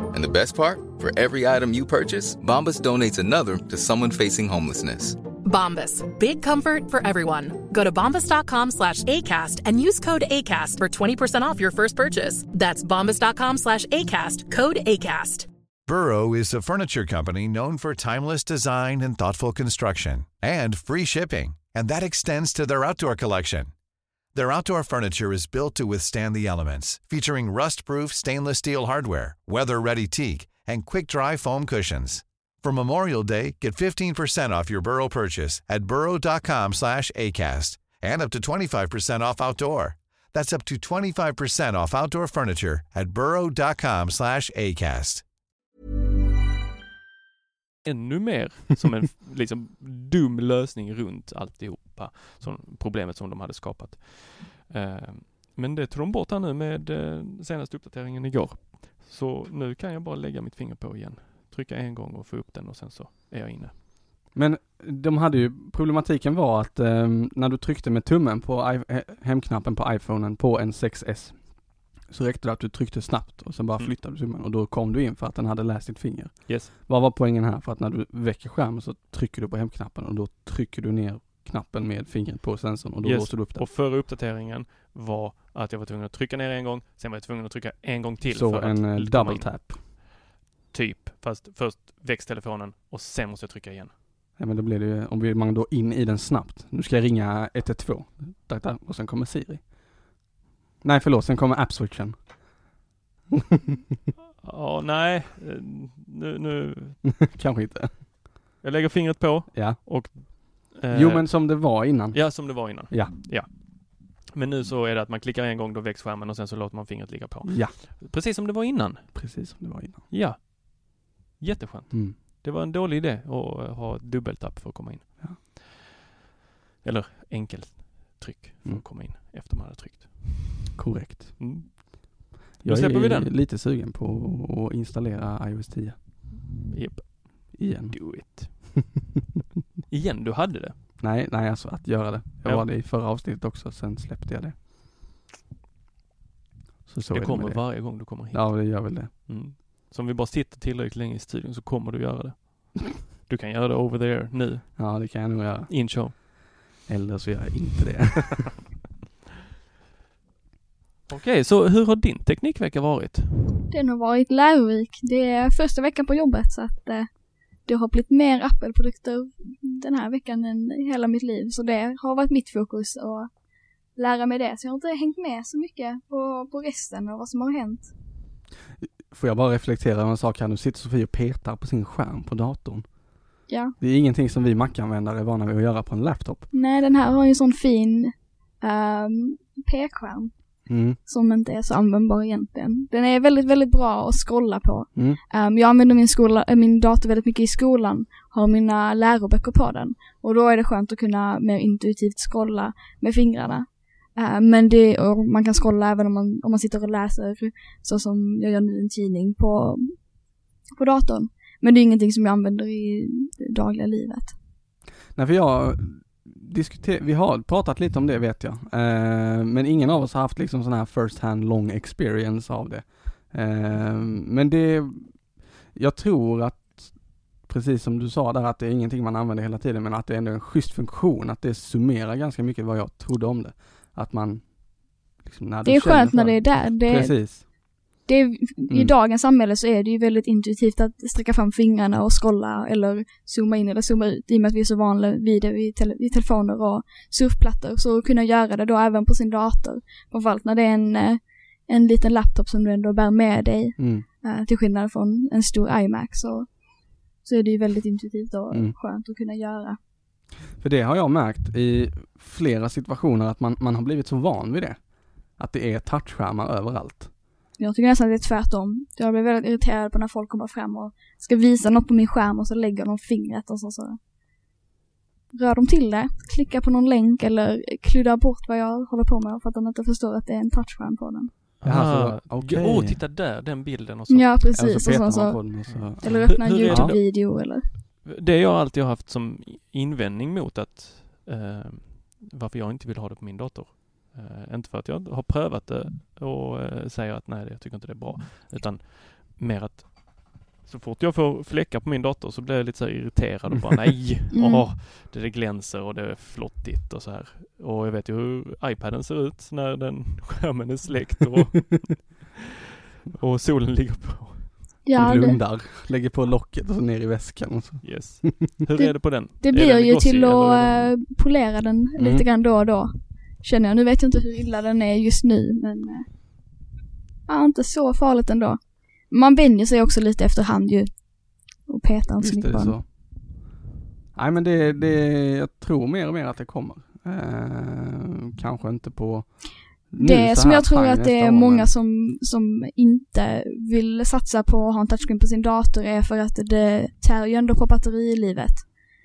And the best part? For every item you purchase, Bombas donates another to someone facing homelessness. Bombas. Big comfort for everyone. Go to bombas.com slash ACAST and use code ACAST for 20% off your first purchase. That's bombas.com slash ACAST. Code ACAST. Burrow is a furniture company known for timeless design and thoughtful construction and free shipping, and that extends to their outdoor collection. Their outdoor furniture is built to withstand the elements, featuring rust-proof stainless steel hardware, weather-ready teak, and quick-dry foam cushions. For Memorial Day, get 15% off your Burrow purchase at burrow.com slash ACAST and up to 25% off outdoor. That's up to 25% off outdoor furniture at burrow.com slash ACAST. ännu mer som en liksom dum lösning runt alltihopa, som problemet som de hade skapat. Eh, men det tog de bort här nu med eh, senaste uppdateringen igår. Så nu kan jag bara lägga mitt finger på igen, trycka en gång och få upp den och sen så är jag inne. Men de hade ju, problematiken var att eh, när du tryckte med tummen på hemknappen på iPhonen på en 6S så räckte det att du tryckte snabbt och sen bara Mm. flyttade du tummen och då kom du in för att den hade läst ditt finger. Yes. Vad var poängen här? För att när du väcker skärmen så trycker du på hemknappen och då trycker du ner knappen med fingret på sensorn och då Yes. låser du upp den. Och förra uppdateringen var att jag var tvungen att trycka ner en gång, sen var jag tvungen att trycka en gång till så en att komma double tap. Typ, fast först väcks telefonen och sen måste jag trycka igen. Ja men då blir det ju, om man då in i den snabbt. Nu ska jag ringa 112. Tack, tack. Och sen kommer Siri. Nej förlåt, sen kommer app-switchen. Ja, nej, eh, nu, nu, Kanske inte. jag lägger fingret på Ja. och... eh, Jo men som det var innan. Ja, som det var innan. Ja. Ja. Men nu så är det att man klickar en gång, då väcks skärmen och sen så låter man fingret ligga på. Ja, Precis som det var innan. precis som det var innan. Ja. Jätteskönt. Mm. Det var en dålig idé att eh, ha dubbeltapp för att komma in. Ja. Eller enkeltryck för Mm. att komma in efter man hade tryckt. Korrekt. Mm. Jag släpper vi är den. lite sugen på att installera iOS 10 Japp, igen. do it. Igen, du hade det. Nej, nej alltså att göra det. Jag Ja. var det i förra avsnittet också, sen släppte jag det. Så så det kommer det. varje gång du kommer hit. Ja, det gör väl det. Mm. Så om vi bara sitter tillräckligt länge i studion så kommer du göra det. Du kan göra det over there nu, Ja, det kan jag nog göra. in show. Eller så gör jag inte det. Okej, så hur har din teknikvecka varit? Den har varit lärorik. Det är första veckan på jobbet så att eh, det har blivit mer Apple-produkter den här veckan än hela mitt liv. Så det har varit mitt fokus att lära mig det. Så jag har inte hängt med så mycket på, på resten och vad som har hänt. Får jag bara reflektera över en sak här. Nu sitter Sofie och petar på sin skärm på datorn. Ja. Det är ingenting som vi Mac-användare är vana vid att göra på en laptop. Nej, den här har ju en sån fin um, p-skärm Mm. som inte är så användbar egentligen. Den är väldigt, väldigt bra att scrolla på. Mm. Ehm, jag använder min, skola, äh, min dator väldigt mycket i skolan, har mina läroböcker på den. Och då är det skönt att kunna mer intuitivt scrolla med fingrarna. Ehm, men det, och man kan scrolla även om man, om man sitter och läser, så som jag gör nu en tidning på, på datorn. Men det är ingenting som jag använder i det dagliga livet. Nej, för jag diskuter- vi har pratat lite om det vet jag. Eh, men ingen av oss har haft liksom sån här first hand long experience av det. Eh, men det, jag tror att, precis som du sa där, att det är ingenting man använder hela tiden, men att det är ändå en schysst funktion, att det summerar ganska mycket vad jag trodde om det. Att man, liksom, när Det är skönt när det är där. Det, Precis. Det är, I Mm. dagens samhälle så är det ju väldigt intuitivt att sträcka fram fingrarna och scrolla eller zooma in eller zooma ut i och med att vi är så vana vid det vid, tele, vid telefoner och surfplattor. Så att kunna göra det då även på sin dator. Framförallt när det är en, eh, en liten laptop som du ändå bär med dig. Mm. eh, Till skillnad från en stor iMac så, så är det ju väldigt intuitivt och Mm. skönt att kunna göra. För det har jag märkt i flera situationer att man, man har blivit så van vid det. Att det är touchskärmar överallt. Jag tycker nästan att det är tvärtom. Jag blir väldigt irriterad på när folk kommer fram och ska visa något på min skärm och så lägger de fingret och så, så rör de till det, klickar på någon länk eller kluddar bort vad jag håller på med för att de inte förstår att det är en touchskärm på den. Jaha, så- okej. Åh, titta där, den bilden och så. Ja, Eller precis. så Och så, och så. eller öppna en? YouTube-video eller... Det jag alltid har haft som invändning mot att eh, varför jag inte vill ha det på min dator. Eh, inte för att jag har prövat det och eh, säger att nej, jag tycker inte det är bra. Utan mer att så fort jag får fläckar på min dator så blir jag lite så här irriterad och bara nej, Mm. åh, det, det glänser och det är flottigt och så här. Och jag vet ju hur iPaden ser ut när den skärmen är släckt och, och solen ligger på. Ja, Man det, blundar, lägger på locket och så ner i väskan och så. Yes. Hur är det på den? det blir den ju till att eh, polera den Mm. lite grann då och då. Känner jag. Nu vet jag inte hur illa den är just nu men eh, ja, inte så farligt ändå. Man vänjer sig också lite efterhand ju. Och petar inte så mycket på den. Nej men det, det, jag tror mer och mer att det kommer. Eh, kanske inte på nu Det som jag tror att det är många men- som, som inte vill satsa på att ha en touchscreen på sin dator är för att det tär ju ändå på batterilivet.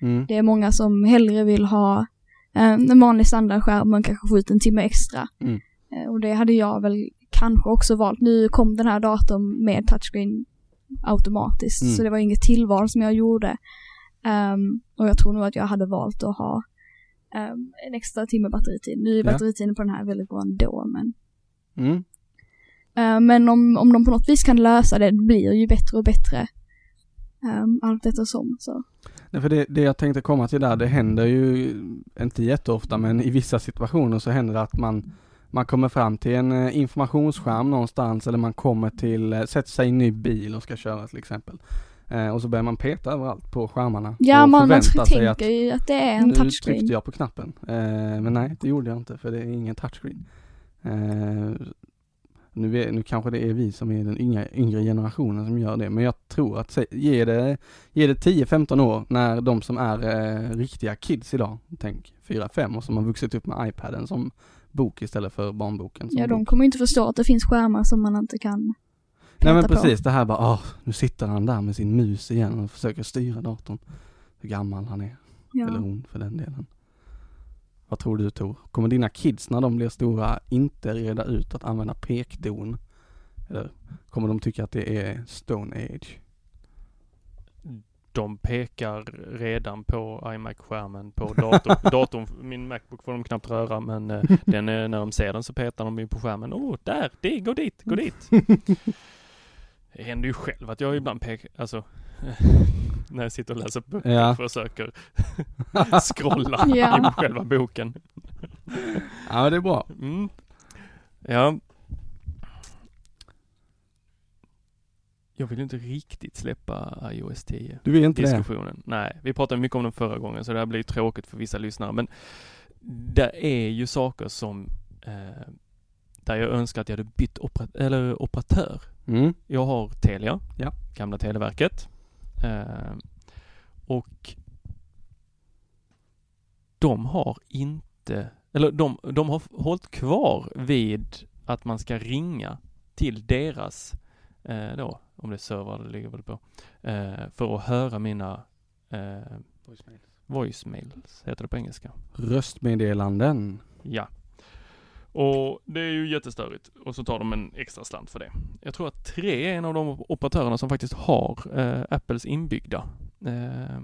Mm. Det är många som hellre vill ha en vanlig standardskärm men kanske få ut en timme extra. Mm. Eh, Och det hade jag väl kanske också valt. Nu kom den här datorn med touchscreen automatiskt Mm. så det var inget tillval som jag gjorde. Ehm, och jag tror nog att jag hade valt att ha ehm, en extra timme batteritid. Nu är batteritiden på den här väldigt bra ändå men Mm. Eh, Men om, om de på något vis kan lösa det, det blir ju bättre och bättre. Um, allt eftersom så. Nej, för det, det jag tänkte komma till där, det händer ju inte jätteofta men i vissa situationer så händer det att man man kommer fram till en eh, informationsskärm någonstans eller man kommer till, eh, sätter sig i en ny bil och ska köra till exempel. Eh, och så börjar man peta överallt på skärmarna. Ja, och man, man tänker ju att det är en nu touchscreen. tryckte jag på knappen. Eh, men nej, det gjorde jag inte för det är ingen touchscreen. Eh, nu, är, nu kanske det är vi som är den yngre, yngre generationen som gör det, men jag tror att se, ge det, ge det 10-15 år när de som är eh, riktiga kids idag, tänk 4-5 och som har vuxit upp med iPaden som bok istället för barnboken Ja, de bok. kommer inte förstå att det finns skärmar som man inte kan Nej men peta på. precis, det här bara, åh, nu sitter han där med sin mus igen och försöker styra datorn. Hur gammal han är. Eller Ja. hon för den delen. Vad tror du Tor? Kommer dina kids när de blir stora inte reda ut att använda pekdon? Eller kommer de tycka att det är Stone Age? De pekar redan på iMac-skärmen på datorn. datorn. Min Macbook får de knappt röra men eh, den, är- när de ser den så petar de ju på skärmen. Åh, oh, där! Det, gå dit, gå dit! Det händer ju själv att jag ibland pekar, alltså när jag sitter och läser böcker Ja. och försöker scrolla Ja. i själva boken. Ja, det är bra. Mm. Ja. Jag vill inte riktigt släppa iOS 10 Du vill inte det? diskussionen. Nej, vi pratade mycket om den förra gången så det här blir tråkigt för vissa lyssnare. Men det är ju saker som eh, där jag önskar att jag hade bytt opera- eller operatör. Mm. Jag har Telia, Ja. gamla Televerket. Eh, och de har inte, eller de, de har hållit kvar vid att man ska ringa till deras, eh, då, om det är server det ligger väl på, eh, för att höra mina eh, voicemails, heter det på engelska. Röstmeddelanden. Ja. Och det är ju jättestörigt. Och så tar de en extra slant för det. Jag tror att tre är en av de operatörerna som faktiskt har eh, Apples inbyggda eh,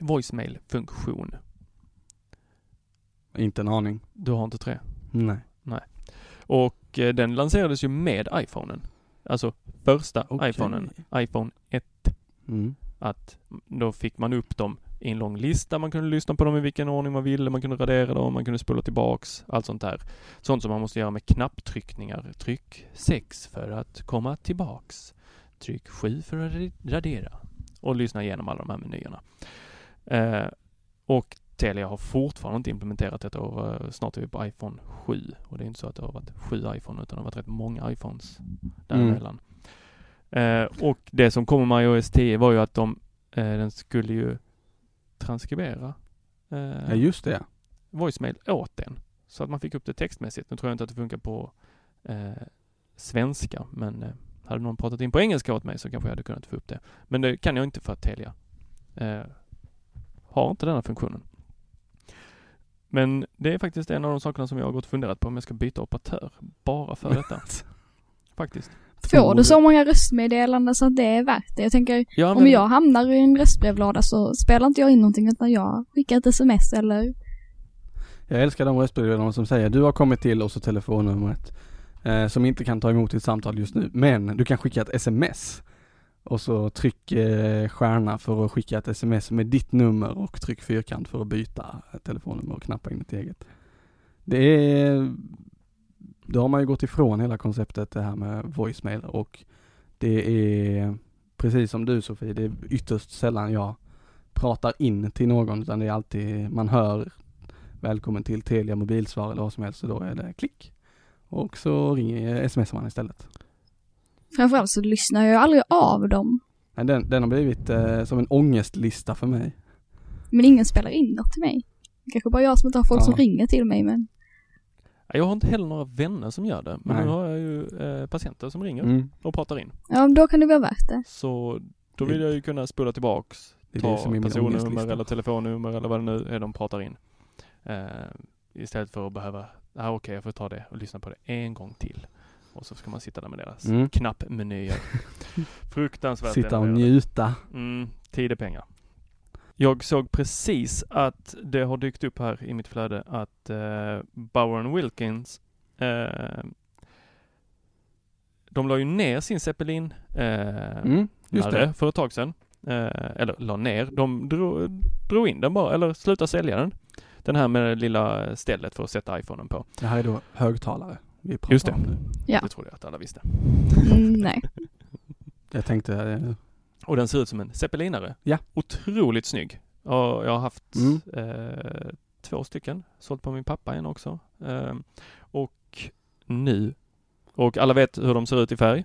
voicemail-funktion. Inte en aning. Du har inte tre? Nej. Och eh, den lanserades ju med iPhonen. Alltså första Okej. iPhonen, iPhone 1. Mm. Att då fick man upp dem i en lång lista. Man kunde lyssna på dem i vilken ordning man ville. Man kunde radera dem, man kunde spola tillbaks. Allt sånt där. Sånt som man måste göra med knapptryckningar. Tryck 6 för att komma tillbaks. Tryck 7 för att ra- radera. Och lyssna igenom alla de här menyerna. Eh, och Telia har fortfarande inte implementerat detta och eh, snart är vi på iPhone 7. Och det är inte så att det har varit sju iPhone utan det har varit rätt många iPhones däremellan. Eh, och det som kommer med iOS 10 var ju att de, eh, den skulle ju transkribera eh, Ja, just det. voicemail åt den. Så att man fick upp det textmässigt. Nu tror jag inte att det funkar på eh, svenska, men eh, hade någon pratat in på engelska åt mig så kanske jag hade kunnat få upp det. Men det kan jag inte för att Telia eh, har inte den här funktionen. Men det är faktiskt en av de sakerna som jag har gått och funderat på om jag ska byta operatör. Bara för detta. faktiskt. Får du så många röstmeddelanden så att det är värt det? Jag tänker, Ja, om jag hamnar i en röstbrevlåda så spelar inte jag in någonting utan jag skickar ett sms eller Jag älskar de röstmeddelanden som säger du har kommit till och så telefonnumret. Eh, som inte kan ta emot ditt samtal just nu. Men du kan skicka ett sms. Och så tryck eh, stjärna för att skicka ett sms med ditt nummer och tryck fyrkant för att byta telefonnummer och knappa in ett eget. Det är, då har man ju gått ifrån hela konceptet det här med voicemail och det är precis som du Sofie, det är ytterst sällan jag pratar in till någon utan det är alltid, man hör välkommen till Telia mobilsvar eller vad som helst så då är det klick. Och så ringer, smsar man istället. framförallt så lyssnar jag aldrig av dem. Men den, den har blivit eh, som en ångestlista för mig. Men ingen spelar in något till mig. Kanske bara jag som inte har folk Ja. som ringer till mig men Jag har inte heller några vänner som gör det. Men Nej. nu har jag ju eh, patienter som ringer Mm. och pratar in. ja, då kan det vara värt det. Så då vill jag ju kunna spola tillbaks, Det är det ta som är min personnummer eller telefonnummer eller vad det nu är de pratar in. Eh, istället för att behöva, ah, okej jag får ta det och lyssna på det en gång till. Och så ska man sitta där med deras Mm. knappmenyer. Fruktansvärt Sitta och njuta. Mm, tid är pengar. Jag såg precis att det har dykt upp här i mitt flöde att eh, Bower Wilkins eh, de la ju ner sin Zeppelin eh, Mm, det. för ett tag sedan. Eh, eller la ner. De drog, drog in den bara, eller slutade sälja den. Den här med det lilla stället för att sätta iPhonen på. Det här är då högtalare vi pratar Just det. om nu. Ja. Det trodde jag att alla visste. Mm, nej. Jag tänkte, eh, Och den ser ut som en zeppelinare. Ja. Otroligt snygg. Och jag har haft Mm. eh, två stycken. Sålt på min pappa en också. Eh, och nu, och alla vet hur de ser ut i färg.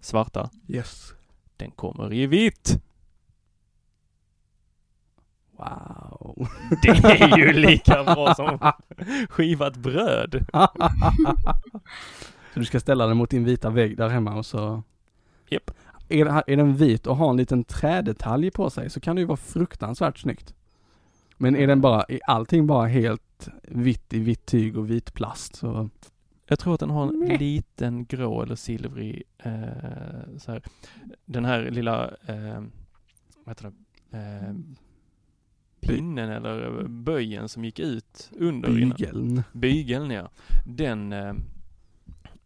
Svarta. yes. Den kommer i vitt. Wow. Det är ju lika bra som skivat bröd. så du ska ställa den mot din vita vägg där hemma och så Japp. Är, är den vit och har en liten trädetalj på sig så kan det ju vara fruktansvärt snyggt. Men är den bara, är allting bara helt vitt i vitt tyg och vit plast så Jag tror att den har en Nej. liten grå eller silvrig eh, så här. Den här lilla, eh, vad heter det, eh, pinnen eller böjen som gick ut under innan. Bygeln. Bygeln ja. Den, eh,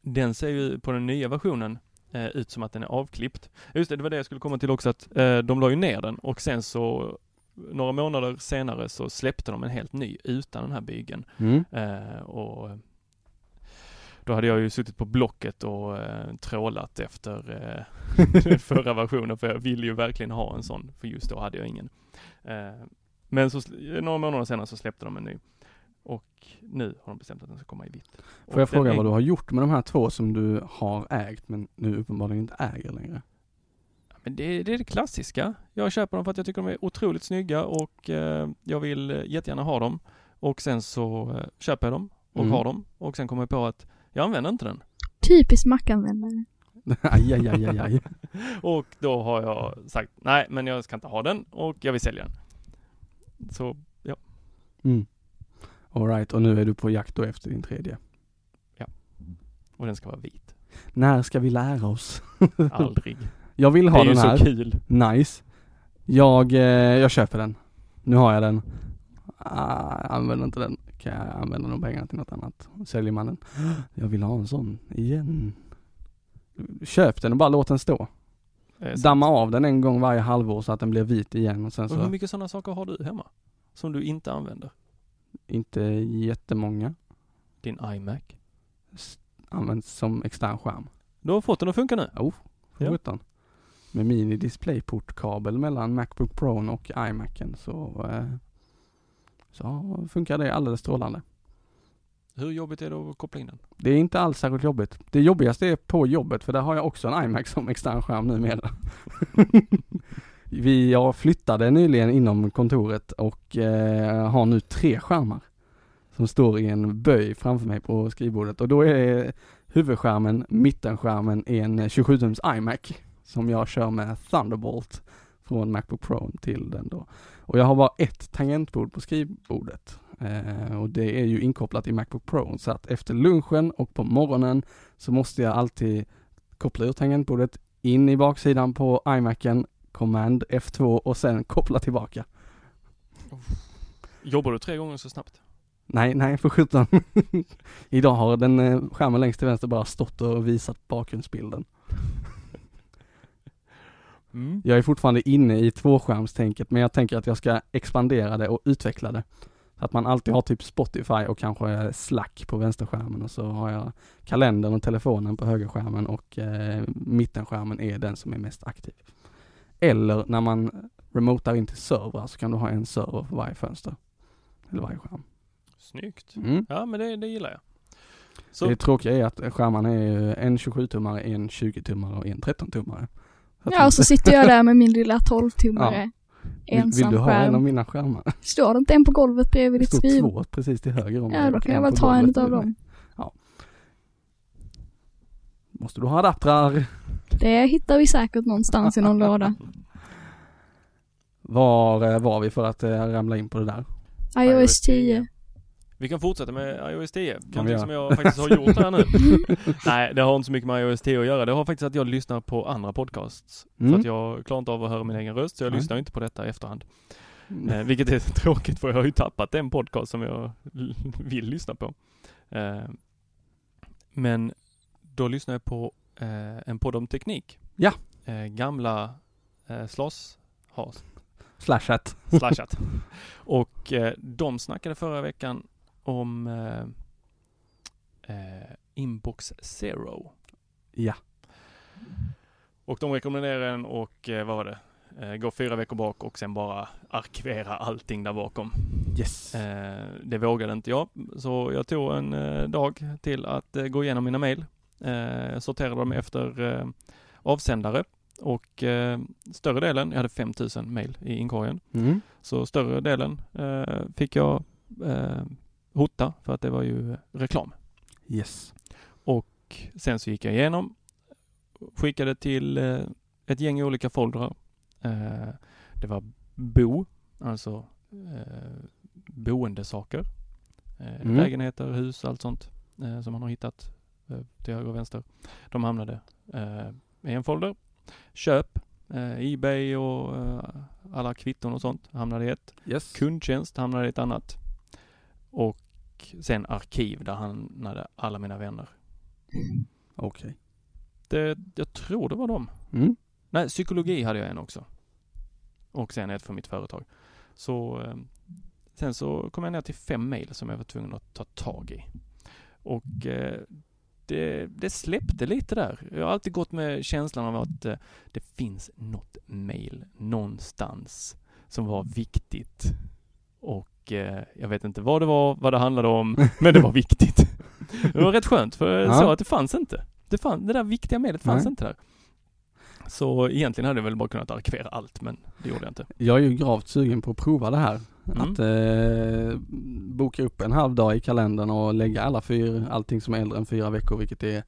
den ser ju på den nya versionen eh, ut som att den är avklippt. Just det, det var det jag skulle komma till också att eh, de la ju ner den och sen så några månader senare så släppte de en helt ny utan den här bygeln. Mm. Eh, och då hade jag ju suttit på Blocket och eh, trålat efter eh, förra versionen för jag ville ju verkligen ha en sån för just då hade jag ingen. Eh, men så några månader senare så släppte de en ny. Och nu har de bestämt att den ska komma i vitt. Får jag Och fråga är- vad du har gjort med de här två som du har ägt men nu uppenbarligen inte äger längre? Men det, det är det klassiska. Jag köper dem för att jag tycker de är otroligt snygga och eh, jag vill eh, jättegärna ha dem. Och sen så eh, köper jag dem och Mm. har dem och sen kommer jag på att jag använder inte den. Typisk Mac-användare. aj, aj, aj, aj, aj. Och då har jag sagt nej, men jag ska inte ha den och jag vill sälja den. Så ja, Mm. Alright, och nu är du på jakt då efter din tredje. och den ska vara vit. När ska vi lära oss? Aldrig. Jag vill Det ha är ju den här. så kul. Nice. Jag, eh, jag köper den. Nu har jag den. Ah, jag använder inte den. Kan jag använda de pengarna till något annat? Säljer man den? Jag vill ha en sån igen. Köp den och bara låt den stå. Det är. Damma av den en gång varje halvår så att den blir vit igen och sen Och hur så mycket sådana saker har du hemma? Som du inte använder? Inte jättemånga. Din iMac? S- Används som extern skärm. Du har fått den att funka nu? Oh, för Ja. sjutton. Med mini displayportkabel mellan Macbook Pro och iMacen så, eh, så funkar det alldeles strålande. Hur jobbigt är det att koppla in den? Det är inte alls särskilt jobbigt. Det jobbigaste är på jobbet för där har jag också en iMac som extern skärm numera. Vi, jag flyttade nyligen inom kontoret och eh, har nu tre skärmar. Som står i en böj framför mig på skrivbordet och då är huvudskärmen, mittenskärmen en 27-tums iMac som jag kör med Thunderbolt från Macbook Pro till den då. Och jag har bara ett tangentbord på skrivbordet eh, och det är ju inkopplat i Macbook Pro så att efter lunchen och på morgonen så måste jag alltid koppla ur tangentbordet in i baksidan på iMacen, Command F2 och sen koppla tillbaka. Jobbar du tre gånger så snabbt? Nej, nej för sjutton. Idag har den eh, skärmen längst till vänster bara stått och visat bakgrundsbilden. Mm. Jag är fortfarande inne i tvåskärmstänket men jag tänker att jag ska expandera det och utveckla det. Så att man alltid har typ Spotify och kanske Slack på vänsterskärmen och så har jag kalendern och telefonen på högerskärmen och eh, mittenskärmen är den som är mest aktiv. Eller när man remotar in till servrar så kan du ha en server för varje fönster. Eller varje skärm. Snyggt. Mm. Ja, men det, det gillar jag. Så, Det tråkiga är att skärmarna är en 27-tummare, en 20-tummare och en 13-tummare. Så att Ja, och så sitter jag där med min lilla 12-tummare. vill, Ensam vill du ha en av mina skärmar? Står det inte en på golvet bredvid Det ditt står skriv? två precis till höger om Ja, då kan jag väl ta en bredvid dem. mig. Måste du ha adaptrar? Det hittar vi säkert någonstans i någon låda. Var eh, var vi för att eh, ramla in på det där? iOS 10. vi kan fortsätta med iOS 10. vi Någonting som jag faktiskt har gjort här nu. Nej, det har inte så mycket med iOS 10 att göra. Det har faktiskt att jag lyssnar på andra podcasts. För Mm. att jag klarar inte av att höra min egen röst, så jag Nej. lyssnar inte på detta i efterhand. Mm. Eh, vilket är tråkigt för jag har ju tappat den podcast som jag vill lyssna på. Eh, men då lyssnar jag på eh, en podd om teknik. Ja. Eh, gamla eh, Slas has, Slashat. slashat. Och eh, de snackade förra veckan om eh, eh, Inbox Zero. Ja. Och de rekommenderar den och eh, vad var det? Gå fyra veckor bak och sen bara arkivera allting där bakom. Yes. Det vågade inte jag, så jag tog en dag till att gå igenom mina mejl. Eh, sorterade dem efter eh, avsändare och eh, större delen, jag hade 5000 mejl i inkorgen, Mm. så större delen eh, fick jag eh, hota för att det var ju reklam. Yes. Och sen så gick jag igenom, skickade till eh, ett gäng olika foldrar. Eh, det var bo, alltså eh, boendesaker. Eh, Mm. Lägenheter, hus, allt sånt eh, som man har hittat eh, till höger och vänster. De hamnade eh, i en folder. Köp, eh, Ebay och eh, alla kvitton och sånt hamnade i ett. Yes. Kundtjänst hamnade i ett annat. Och sen arkiv där hamnade alla mina vänner. Okej. Det, jag tror det var dem. Mm. Nej, psykologi hade jag en också. Och sen ett för mitt företag. Så eh, sen så kom jag ner till fem mail som jag var tvungen att ta tag i. Och eh, det, det släppte lite där. Jag har alltid gått med känslan av att eh, det finns något mail någonstans som var viktigt. Och eh, jag vet inte vad det var, vad det handlade om, men det var viktigt. Det var rätt skönt för jag Ja. såg att det fanns inte. Det, fann, det där viktiga mejlet fanns Nej. inte där. Så egentligen hade jag väl bara kunnat arkivera allt, men det gjorde jag inte. Jag är ju gravt sugen på att prova det här. Mm. Att eh, boka upp en halv dag i kalendern och lägga alla fyra, allting som är äldre än fyra veckor, vilket är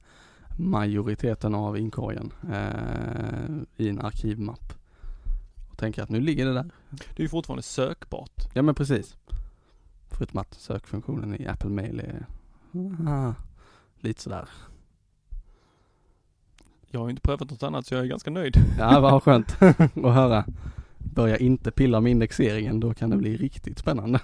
majoriteten av inkorgen, eh, i en arkivmapp. Och tänka att nu ligger det där. Det är ju fortfarande sökbart. Ja men precis. Förutom att sökfunktionen i Apple Mail är ah, lite sådär. Jag har inte prövat något annat så jag är ganska nöjd. Ja vad skönt att höra. Börja inte pilla med indexeringen, då kan det bli riktigt spännande.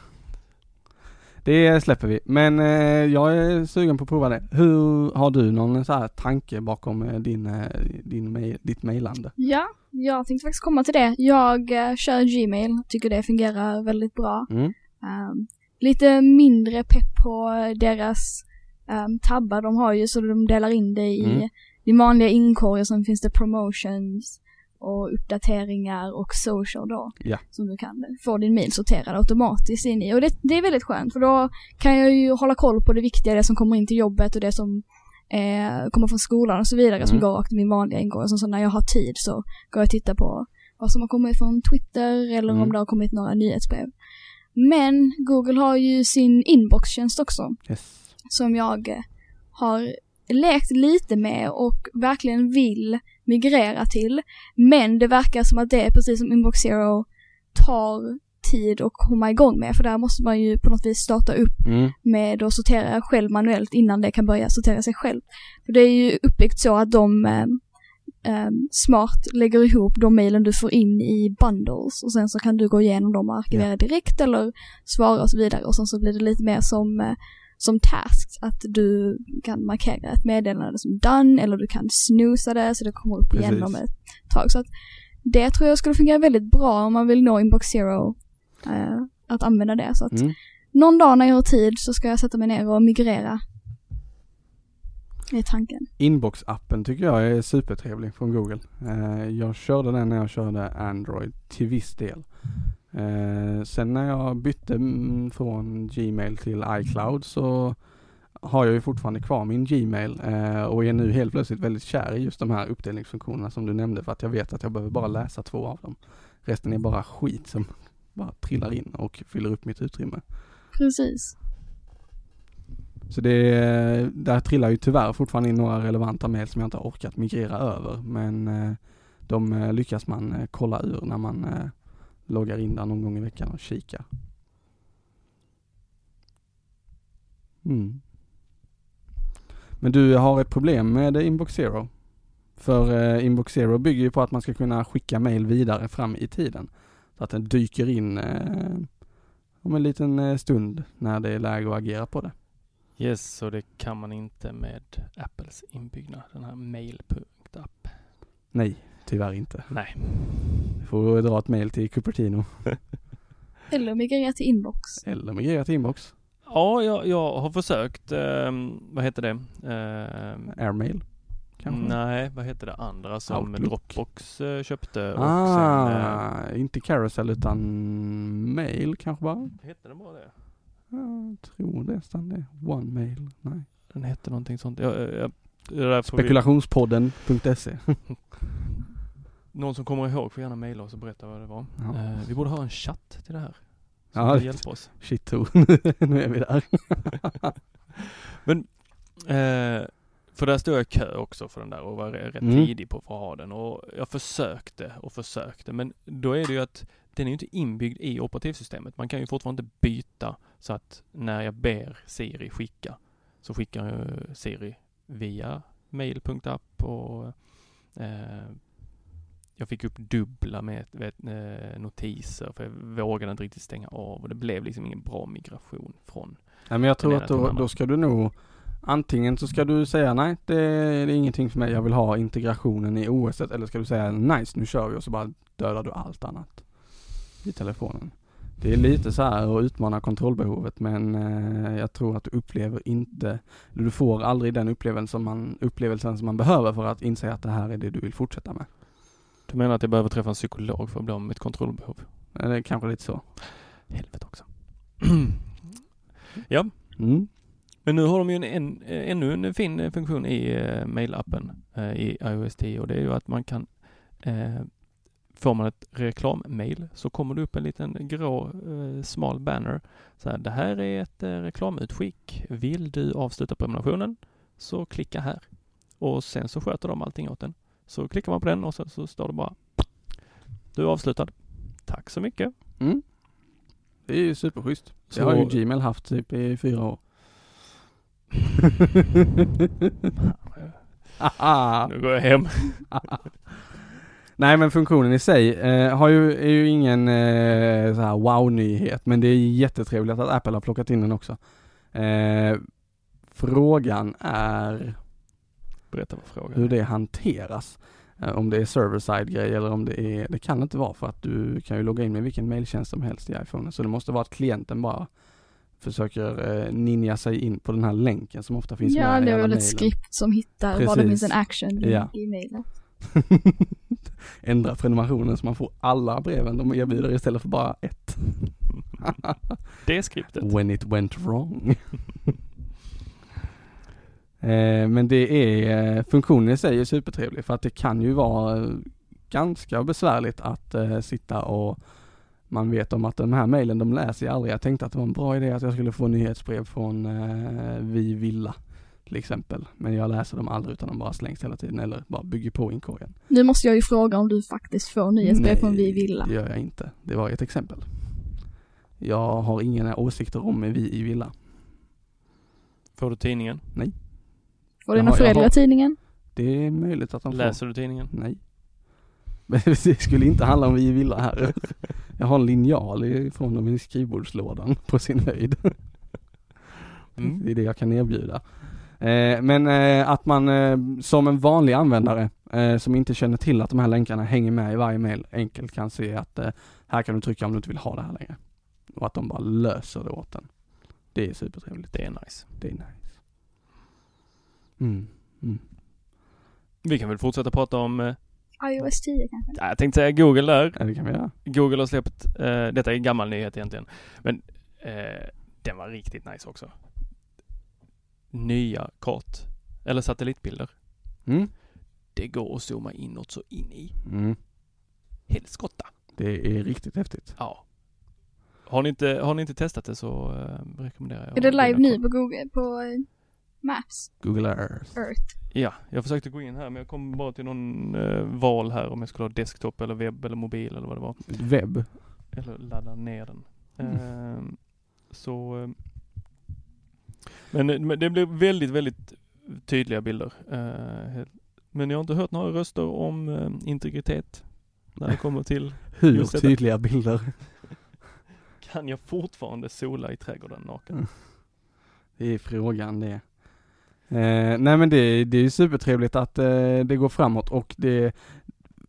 Det släpper vi, men eh, jag är sugen på att prova det. Hur, har du någon så här tanke bakom eh, din, eh, din mail, ditt mejlande? Ja, jag tänkte faktiskt komma till det. Jag kör Gmail, tycker det fungerar väldigt bra. Mm. Ehm, lite mindre pepp på deras um, tabbar de har ju så de delar in det i Mm. din vanliga inkorg och sen finns det promotions och uppdateringar och social då. Ja. Som du kan få din mail sorterad automatiskt in i. Och det, det är väldigt skönt för då kan jag ju hålla koll på det viktiga, det som kommer in till jobbet och det som eh, kommer från skolan och så vidare som Mm. går rakt i min vanliga. Och sen så när jag har tid så går jag och tittar på vad som har kommit från Twitter eller Mm. om det har kommit några nyhetsbrev. Men Google har ju sin inboxtjänst också Yes. som jag har lekt lite med och verkligen vill migrera till. Men det verkar som att det är precis som Inbox Zero tar tid att komma igång med för där måste man ju på något vis starta upp Mm. med att sortera själv manuellt innan det kan börja sortera sig själv. För det är ju uppbyggt så att de eh, eh, smart lägger ihop de mejlen du får in i bundles och sen så kan du gå igenom dem och arkivera direkt eller svara och så vidare och sen så blir det lite mer som eh, som tasks, att du kan markera ett meddelande som done eller du kan snusa det så det kommer upp igen om ett tag. Så att det tror jag skulle fungera väldigt bra om man vill nå Inbox Zero, eh, att använda det. Så att Mm. någon dag när jag har tid så ska jag sätta mig ner och migrera. Det är tanken. Inbox-appen tycker jag är supertrevlig från Google. Eh, jag körde den när jag körde Android till viss del. Eh, sen när jag bytte mm, från Gmail till iCloud så har jag ju fortfarande kvar min Gmail eh, och är nu helt plötsligt väldigt kär i just de här uppdelningsfunktionerna som du nämnde för att jag vet att jag behöver bara läsa två av dem. Resten är bara skit som bara trillar in och fyller upp mitt utrymme. Precis. Så det, där trillar ju tyvärr fortfarande in några relevanta mejl som jag inte har orkat migrera över. Men eh, de eh, lyckas man eh, kolla ur när man loggar in där någon gång i veckan och kikar. Mm. Men du har ett problem med Inbox Zero. För eh, Inbox Zero bygger ju på att man ska kunna skicka mejl vidare fram i tiden. Så att den dyker in eh, om en liten eh, stund när det är läge att agera på det. Yes, så det kan man inte med Apples inbyggda, den här mail.app. Nej, tyvärr inte. Nej. Du får dra ett mail till Cupertino Eller migrera till Inbox. eller migrera till Inbox. Ja, jag, jag har försökt, ehm, vad heter det? Ehm, Airmail kanske? nej, vad heter det andra som Outlook. Dropbox eh, köpte och sen... Eh, Ah, inte Carousel utan mail kanske bara? hette den bara det? Jag tror nästan det. One mail. Nej. Den hette någonting sånt. Jag, jag, vi, Spekulationspodden.se. någon som kommer ihåg får gärna mejla oss och berätta vad det var. Ja. Eh, vi borde ha en chatt till det här. Som Ja, hjälpa oss. Shit nu är vi där. Eh, för där stod jag i kö också för den där och var rätt Mm. tidig på för att ha den och jag försökte och försökte men då är det ju att den är ju inte inbyggd i operativsystemet. Man kan ju fortfarande inte byta så att när jag ber Siri skicka så skickar ju Siri via mail.app och eh, jag fick upp dubbla med vet, eh, notiser för jag vågade inte riktigt stänga av och det blev liksom ingen bra migration från Nej men jag tror att då, då ska du nog Antingen så ska du säga nej det, det är ingenting för mig, jag vill ha integrationen i OS eller ska du säga nice nu kör vi och så bara dödar du allt annat i telefonen. Det är lite så här att utmana kontrollbehovet men eh, jag tror att du upplever inte, du får aldrig den upplevelsen man, upplevelsen som man behöver för att inse att det här är det du vill fortsätta med. Du menar att jag behöver träffa en psykolog för att bli av med mitt kontrollbehov? Eh, Det är kanske lite så. Helvete också. ja, Mm. men nu har de ju en, en, ännu en fin eh, funktion i eh, mailappen eh, i iOS 10 och det är ju att man kan eh, Får man ett reklammail så kommer det upp en liten grå eh, smal banner. Så här, det här är ett eh, reklamutskick. Vill du avsluta prenumerationen så klicka här. Och sen så sköter de allting åt den. Så klickar man på den och sen så står det bara Du är avslutad. Tack så mycket. Mm. Det är ju superschysst. Det Så- har ju Gmail haft typ i fyra år. Nu går jag hem. Nej men funktionen i sig eh, har ju, är ju ingen eh, så här wow-nyhet men det är jättetrevligt att Apple har plockat in den också. Eh, frågan är Berätta vad frågan hur är. det hanteras. Eh, om det är server-side grej eller om det är, det kan inte vara för att du kan ju logga in med vilken mailtjänst som helst i iPhone. Så det måste vara att klienten bara försöker eh, ninja sig in på den här länken som ofta finns Ja, med i det är väl ett skript som hittar var det finns en action i, Ja. i mailen. Ändra prenumerationen så man får alla breven de erbjuder istället för bara ett. Det skriptet. When it went wrong. eh, men det är, eh, funktionen i sig är supertrevlig för att det kan ju vara eh, ganska besvärligt att sitta och man vet om att de här mejlen de läser jag aldrig. Jag tänkte att det var en bra idé att jag skulle få nyhetsbrev från Vi Villa till exempel. Men jag läser dem aldrig utan de bara slängs hela tiden eller bara bygger på inkorgen. Nu måste jag ju fråga om du faktiskt får nyhetsbrev Nej, från Vi Villa. det gör jag inte. Det var ett exempel. Jag har inga åsikter om Vi i Villa. Får du tidningen? Får dina har- jag föräldrar har- tidningen? Det är möjligt att de får. Läser du tidningen? Nej. Det skulle inte handla om Vi Villa här. Jag har en linjal ifrån dem i skrivbordslådan på sin höjd. Mm. Det är det jag kan erbjuda. Eh, men eh, att man eh, som en vanlig användare som inte känner till att de här länkarna hänger med i varje mail enkelt kan se att här kan du trycka om du inte vill ha det här längre. Och att de bara löser det åt en. Det är supertrevligt. Det är nice. Det är nice. Mm. Mm. Vi kan väl fortsätta prata om, eh, iOS 10 kanske? ja, jag tänkte säga Google där. Ja, det kan vi göra. Google har släppt, eh, detta är en gammal nyhet egentligen, men eh, den var riktigt nice också. Nya kart, eller satellitbilder. Mm. Det går att zooma in något så in i Mm. helskotta. Det är riktigt häftigt. Ja. Har ni inte, har ni inte testat det så eh, rekommenderar jag Är det live nu på Google, på eh, Maps, Google Earth. Earth? Ja, jag försökte gå in här men jag kom bara till någon eh, val här om jag skulle ha desktop eller webb eller mobil eller vad det var. Webb. Eller ladda ner den. Mm. Ehm, så eh, men, eh, men det blir väldigt, väldigt tydliga bilder. Eh, men jag har inte hört några röster om eh, integritet när det kommer till Hur Just tydliga bilder. kan jag fortfarande sola i trädgården naken? Mm. Det är frågan det. Eh, nej men det, det är ju supertrevligt att eh, det går framåt och det,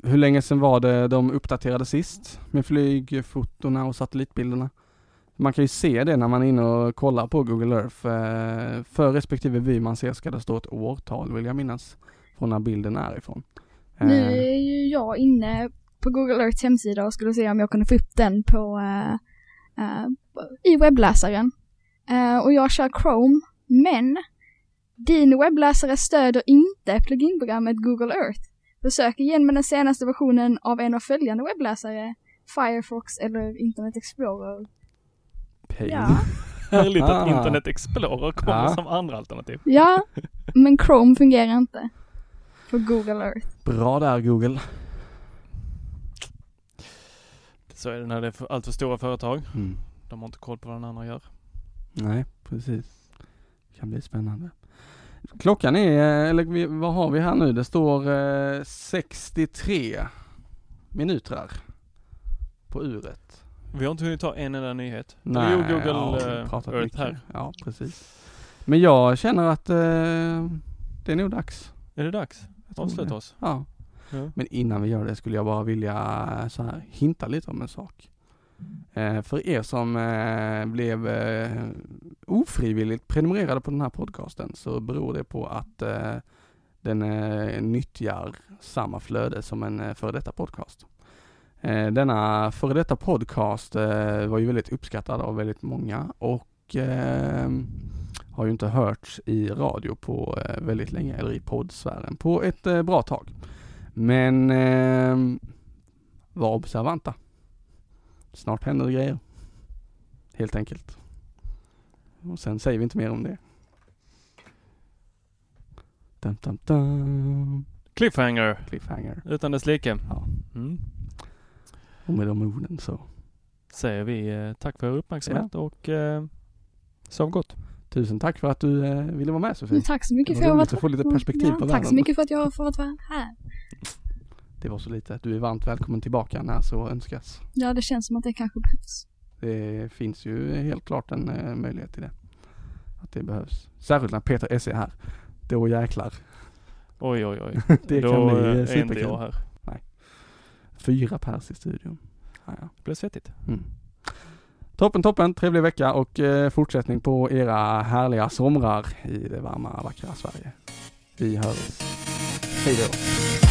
hur länge sedan var det de uppdaterade sist med flygfotona och satellitbilderna? Man kan ju se det när man är inne och kollar på Google Earth. Eh, för respektive vy man ser ska det stå ett årtal vill jag minnas från när bilden är ifrån. Nu Eh, är ju jag inne på Google Earths hemsida och skulle se om jag kunde få upp den på eh, eh, i webbläsaren. Eh, och jag kör Chrome, men din webbläsare stöder inte pluginprogrammet Google Earth. Försök igen med den senaste versionen av en av följande webbläsare, Firefox eller Internet Explorer. pain. Ja, Härligt att Ah. Internet Explorer kommer Ja. som andra alternativ. ja, men Chrome fungerar inte på Google Earth. Bra där Google. Så är det när det är för, allt för stora företag. Mm. De har inte koll på vad den andra gör. Nej, precis. Det kan bli spännande. Klockan är, eller vad har vi här nu? Det står eh, 63 minuter på uret. Vi har inte hunnit ta en enda nyhet. Nej, jo, Google ja, eh, Earth mycket. här. Ja, precis. Men jag känner att eh, det är nog dags. Är det dags? Avsluta oss. Ja. Ja. Men innan vi gör det skulle jag bara vilja eh, så här hinta lite om en sak. Eh, för er som eh, blev eh, ofrivilligt prenumererade på den här podcasten så beror det på att den nyttjar samma flöde som en före detta podcast. Denna före detta podcast var ju väldigt uppskattad av väldigt många och har ju inte hörts i radio på väldigt länge, eller i poddsfären på ett bra tag. Men var observanta. Snart händer det grejer. Helt enkelt. Och sen säger vi inte mer om det. Dum, dum, dum. Cliffhanger. Cliffhanger. Utan dess like. Ja. Mm. Och med de orden så. Säger vi eh, tack för er uppmärksamhet och eh, sov gott. Tusen tack för att du eh, ville vara med Sofie. Tack så mycket för var att jag få lite perspektiv på Tack världen. så mycket för att jag har fått vara här. Det var så lite. Du är varmt välkommen tillbaka när så önskas. Ja, det känns som att det kanske behövs. Det finns ju helt klart en eh, möjlighet till det. Att det behövs. Särskilt när Peter S är här. Då jäklar. Oj, oj, oj. Det Då kan bli eh, är inte superkul. jag här. Fyra pers i studion. Ja, ja. Det blir svettigt. Mm. Toppen, toppen. Trevlig vecka och eh, fortsättning på era härliga somrar i det varma, vackra Sverige. Vi hörs. Hej då.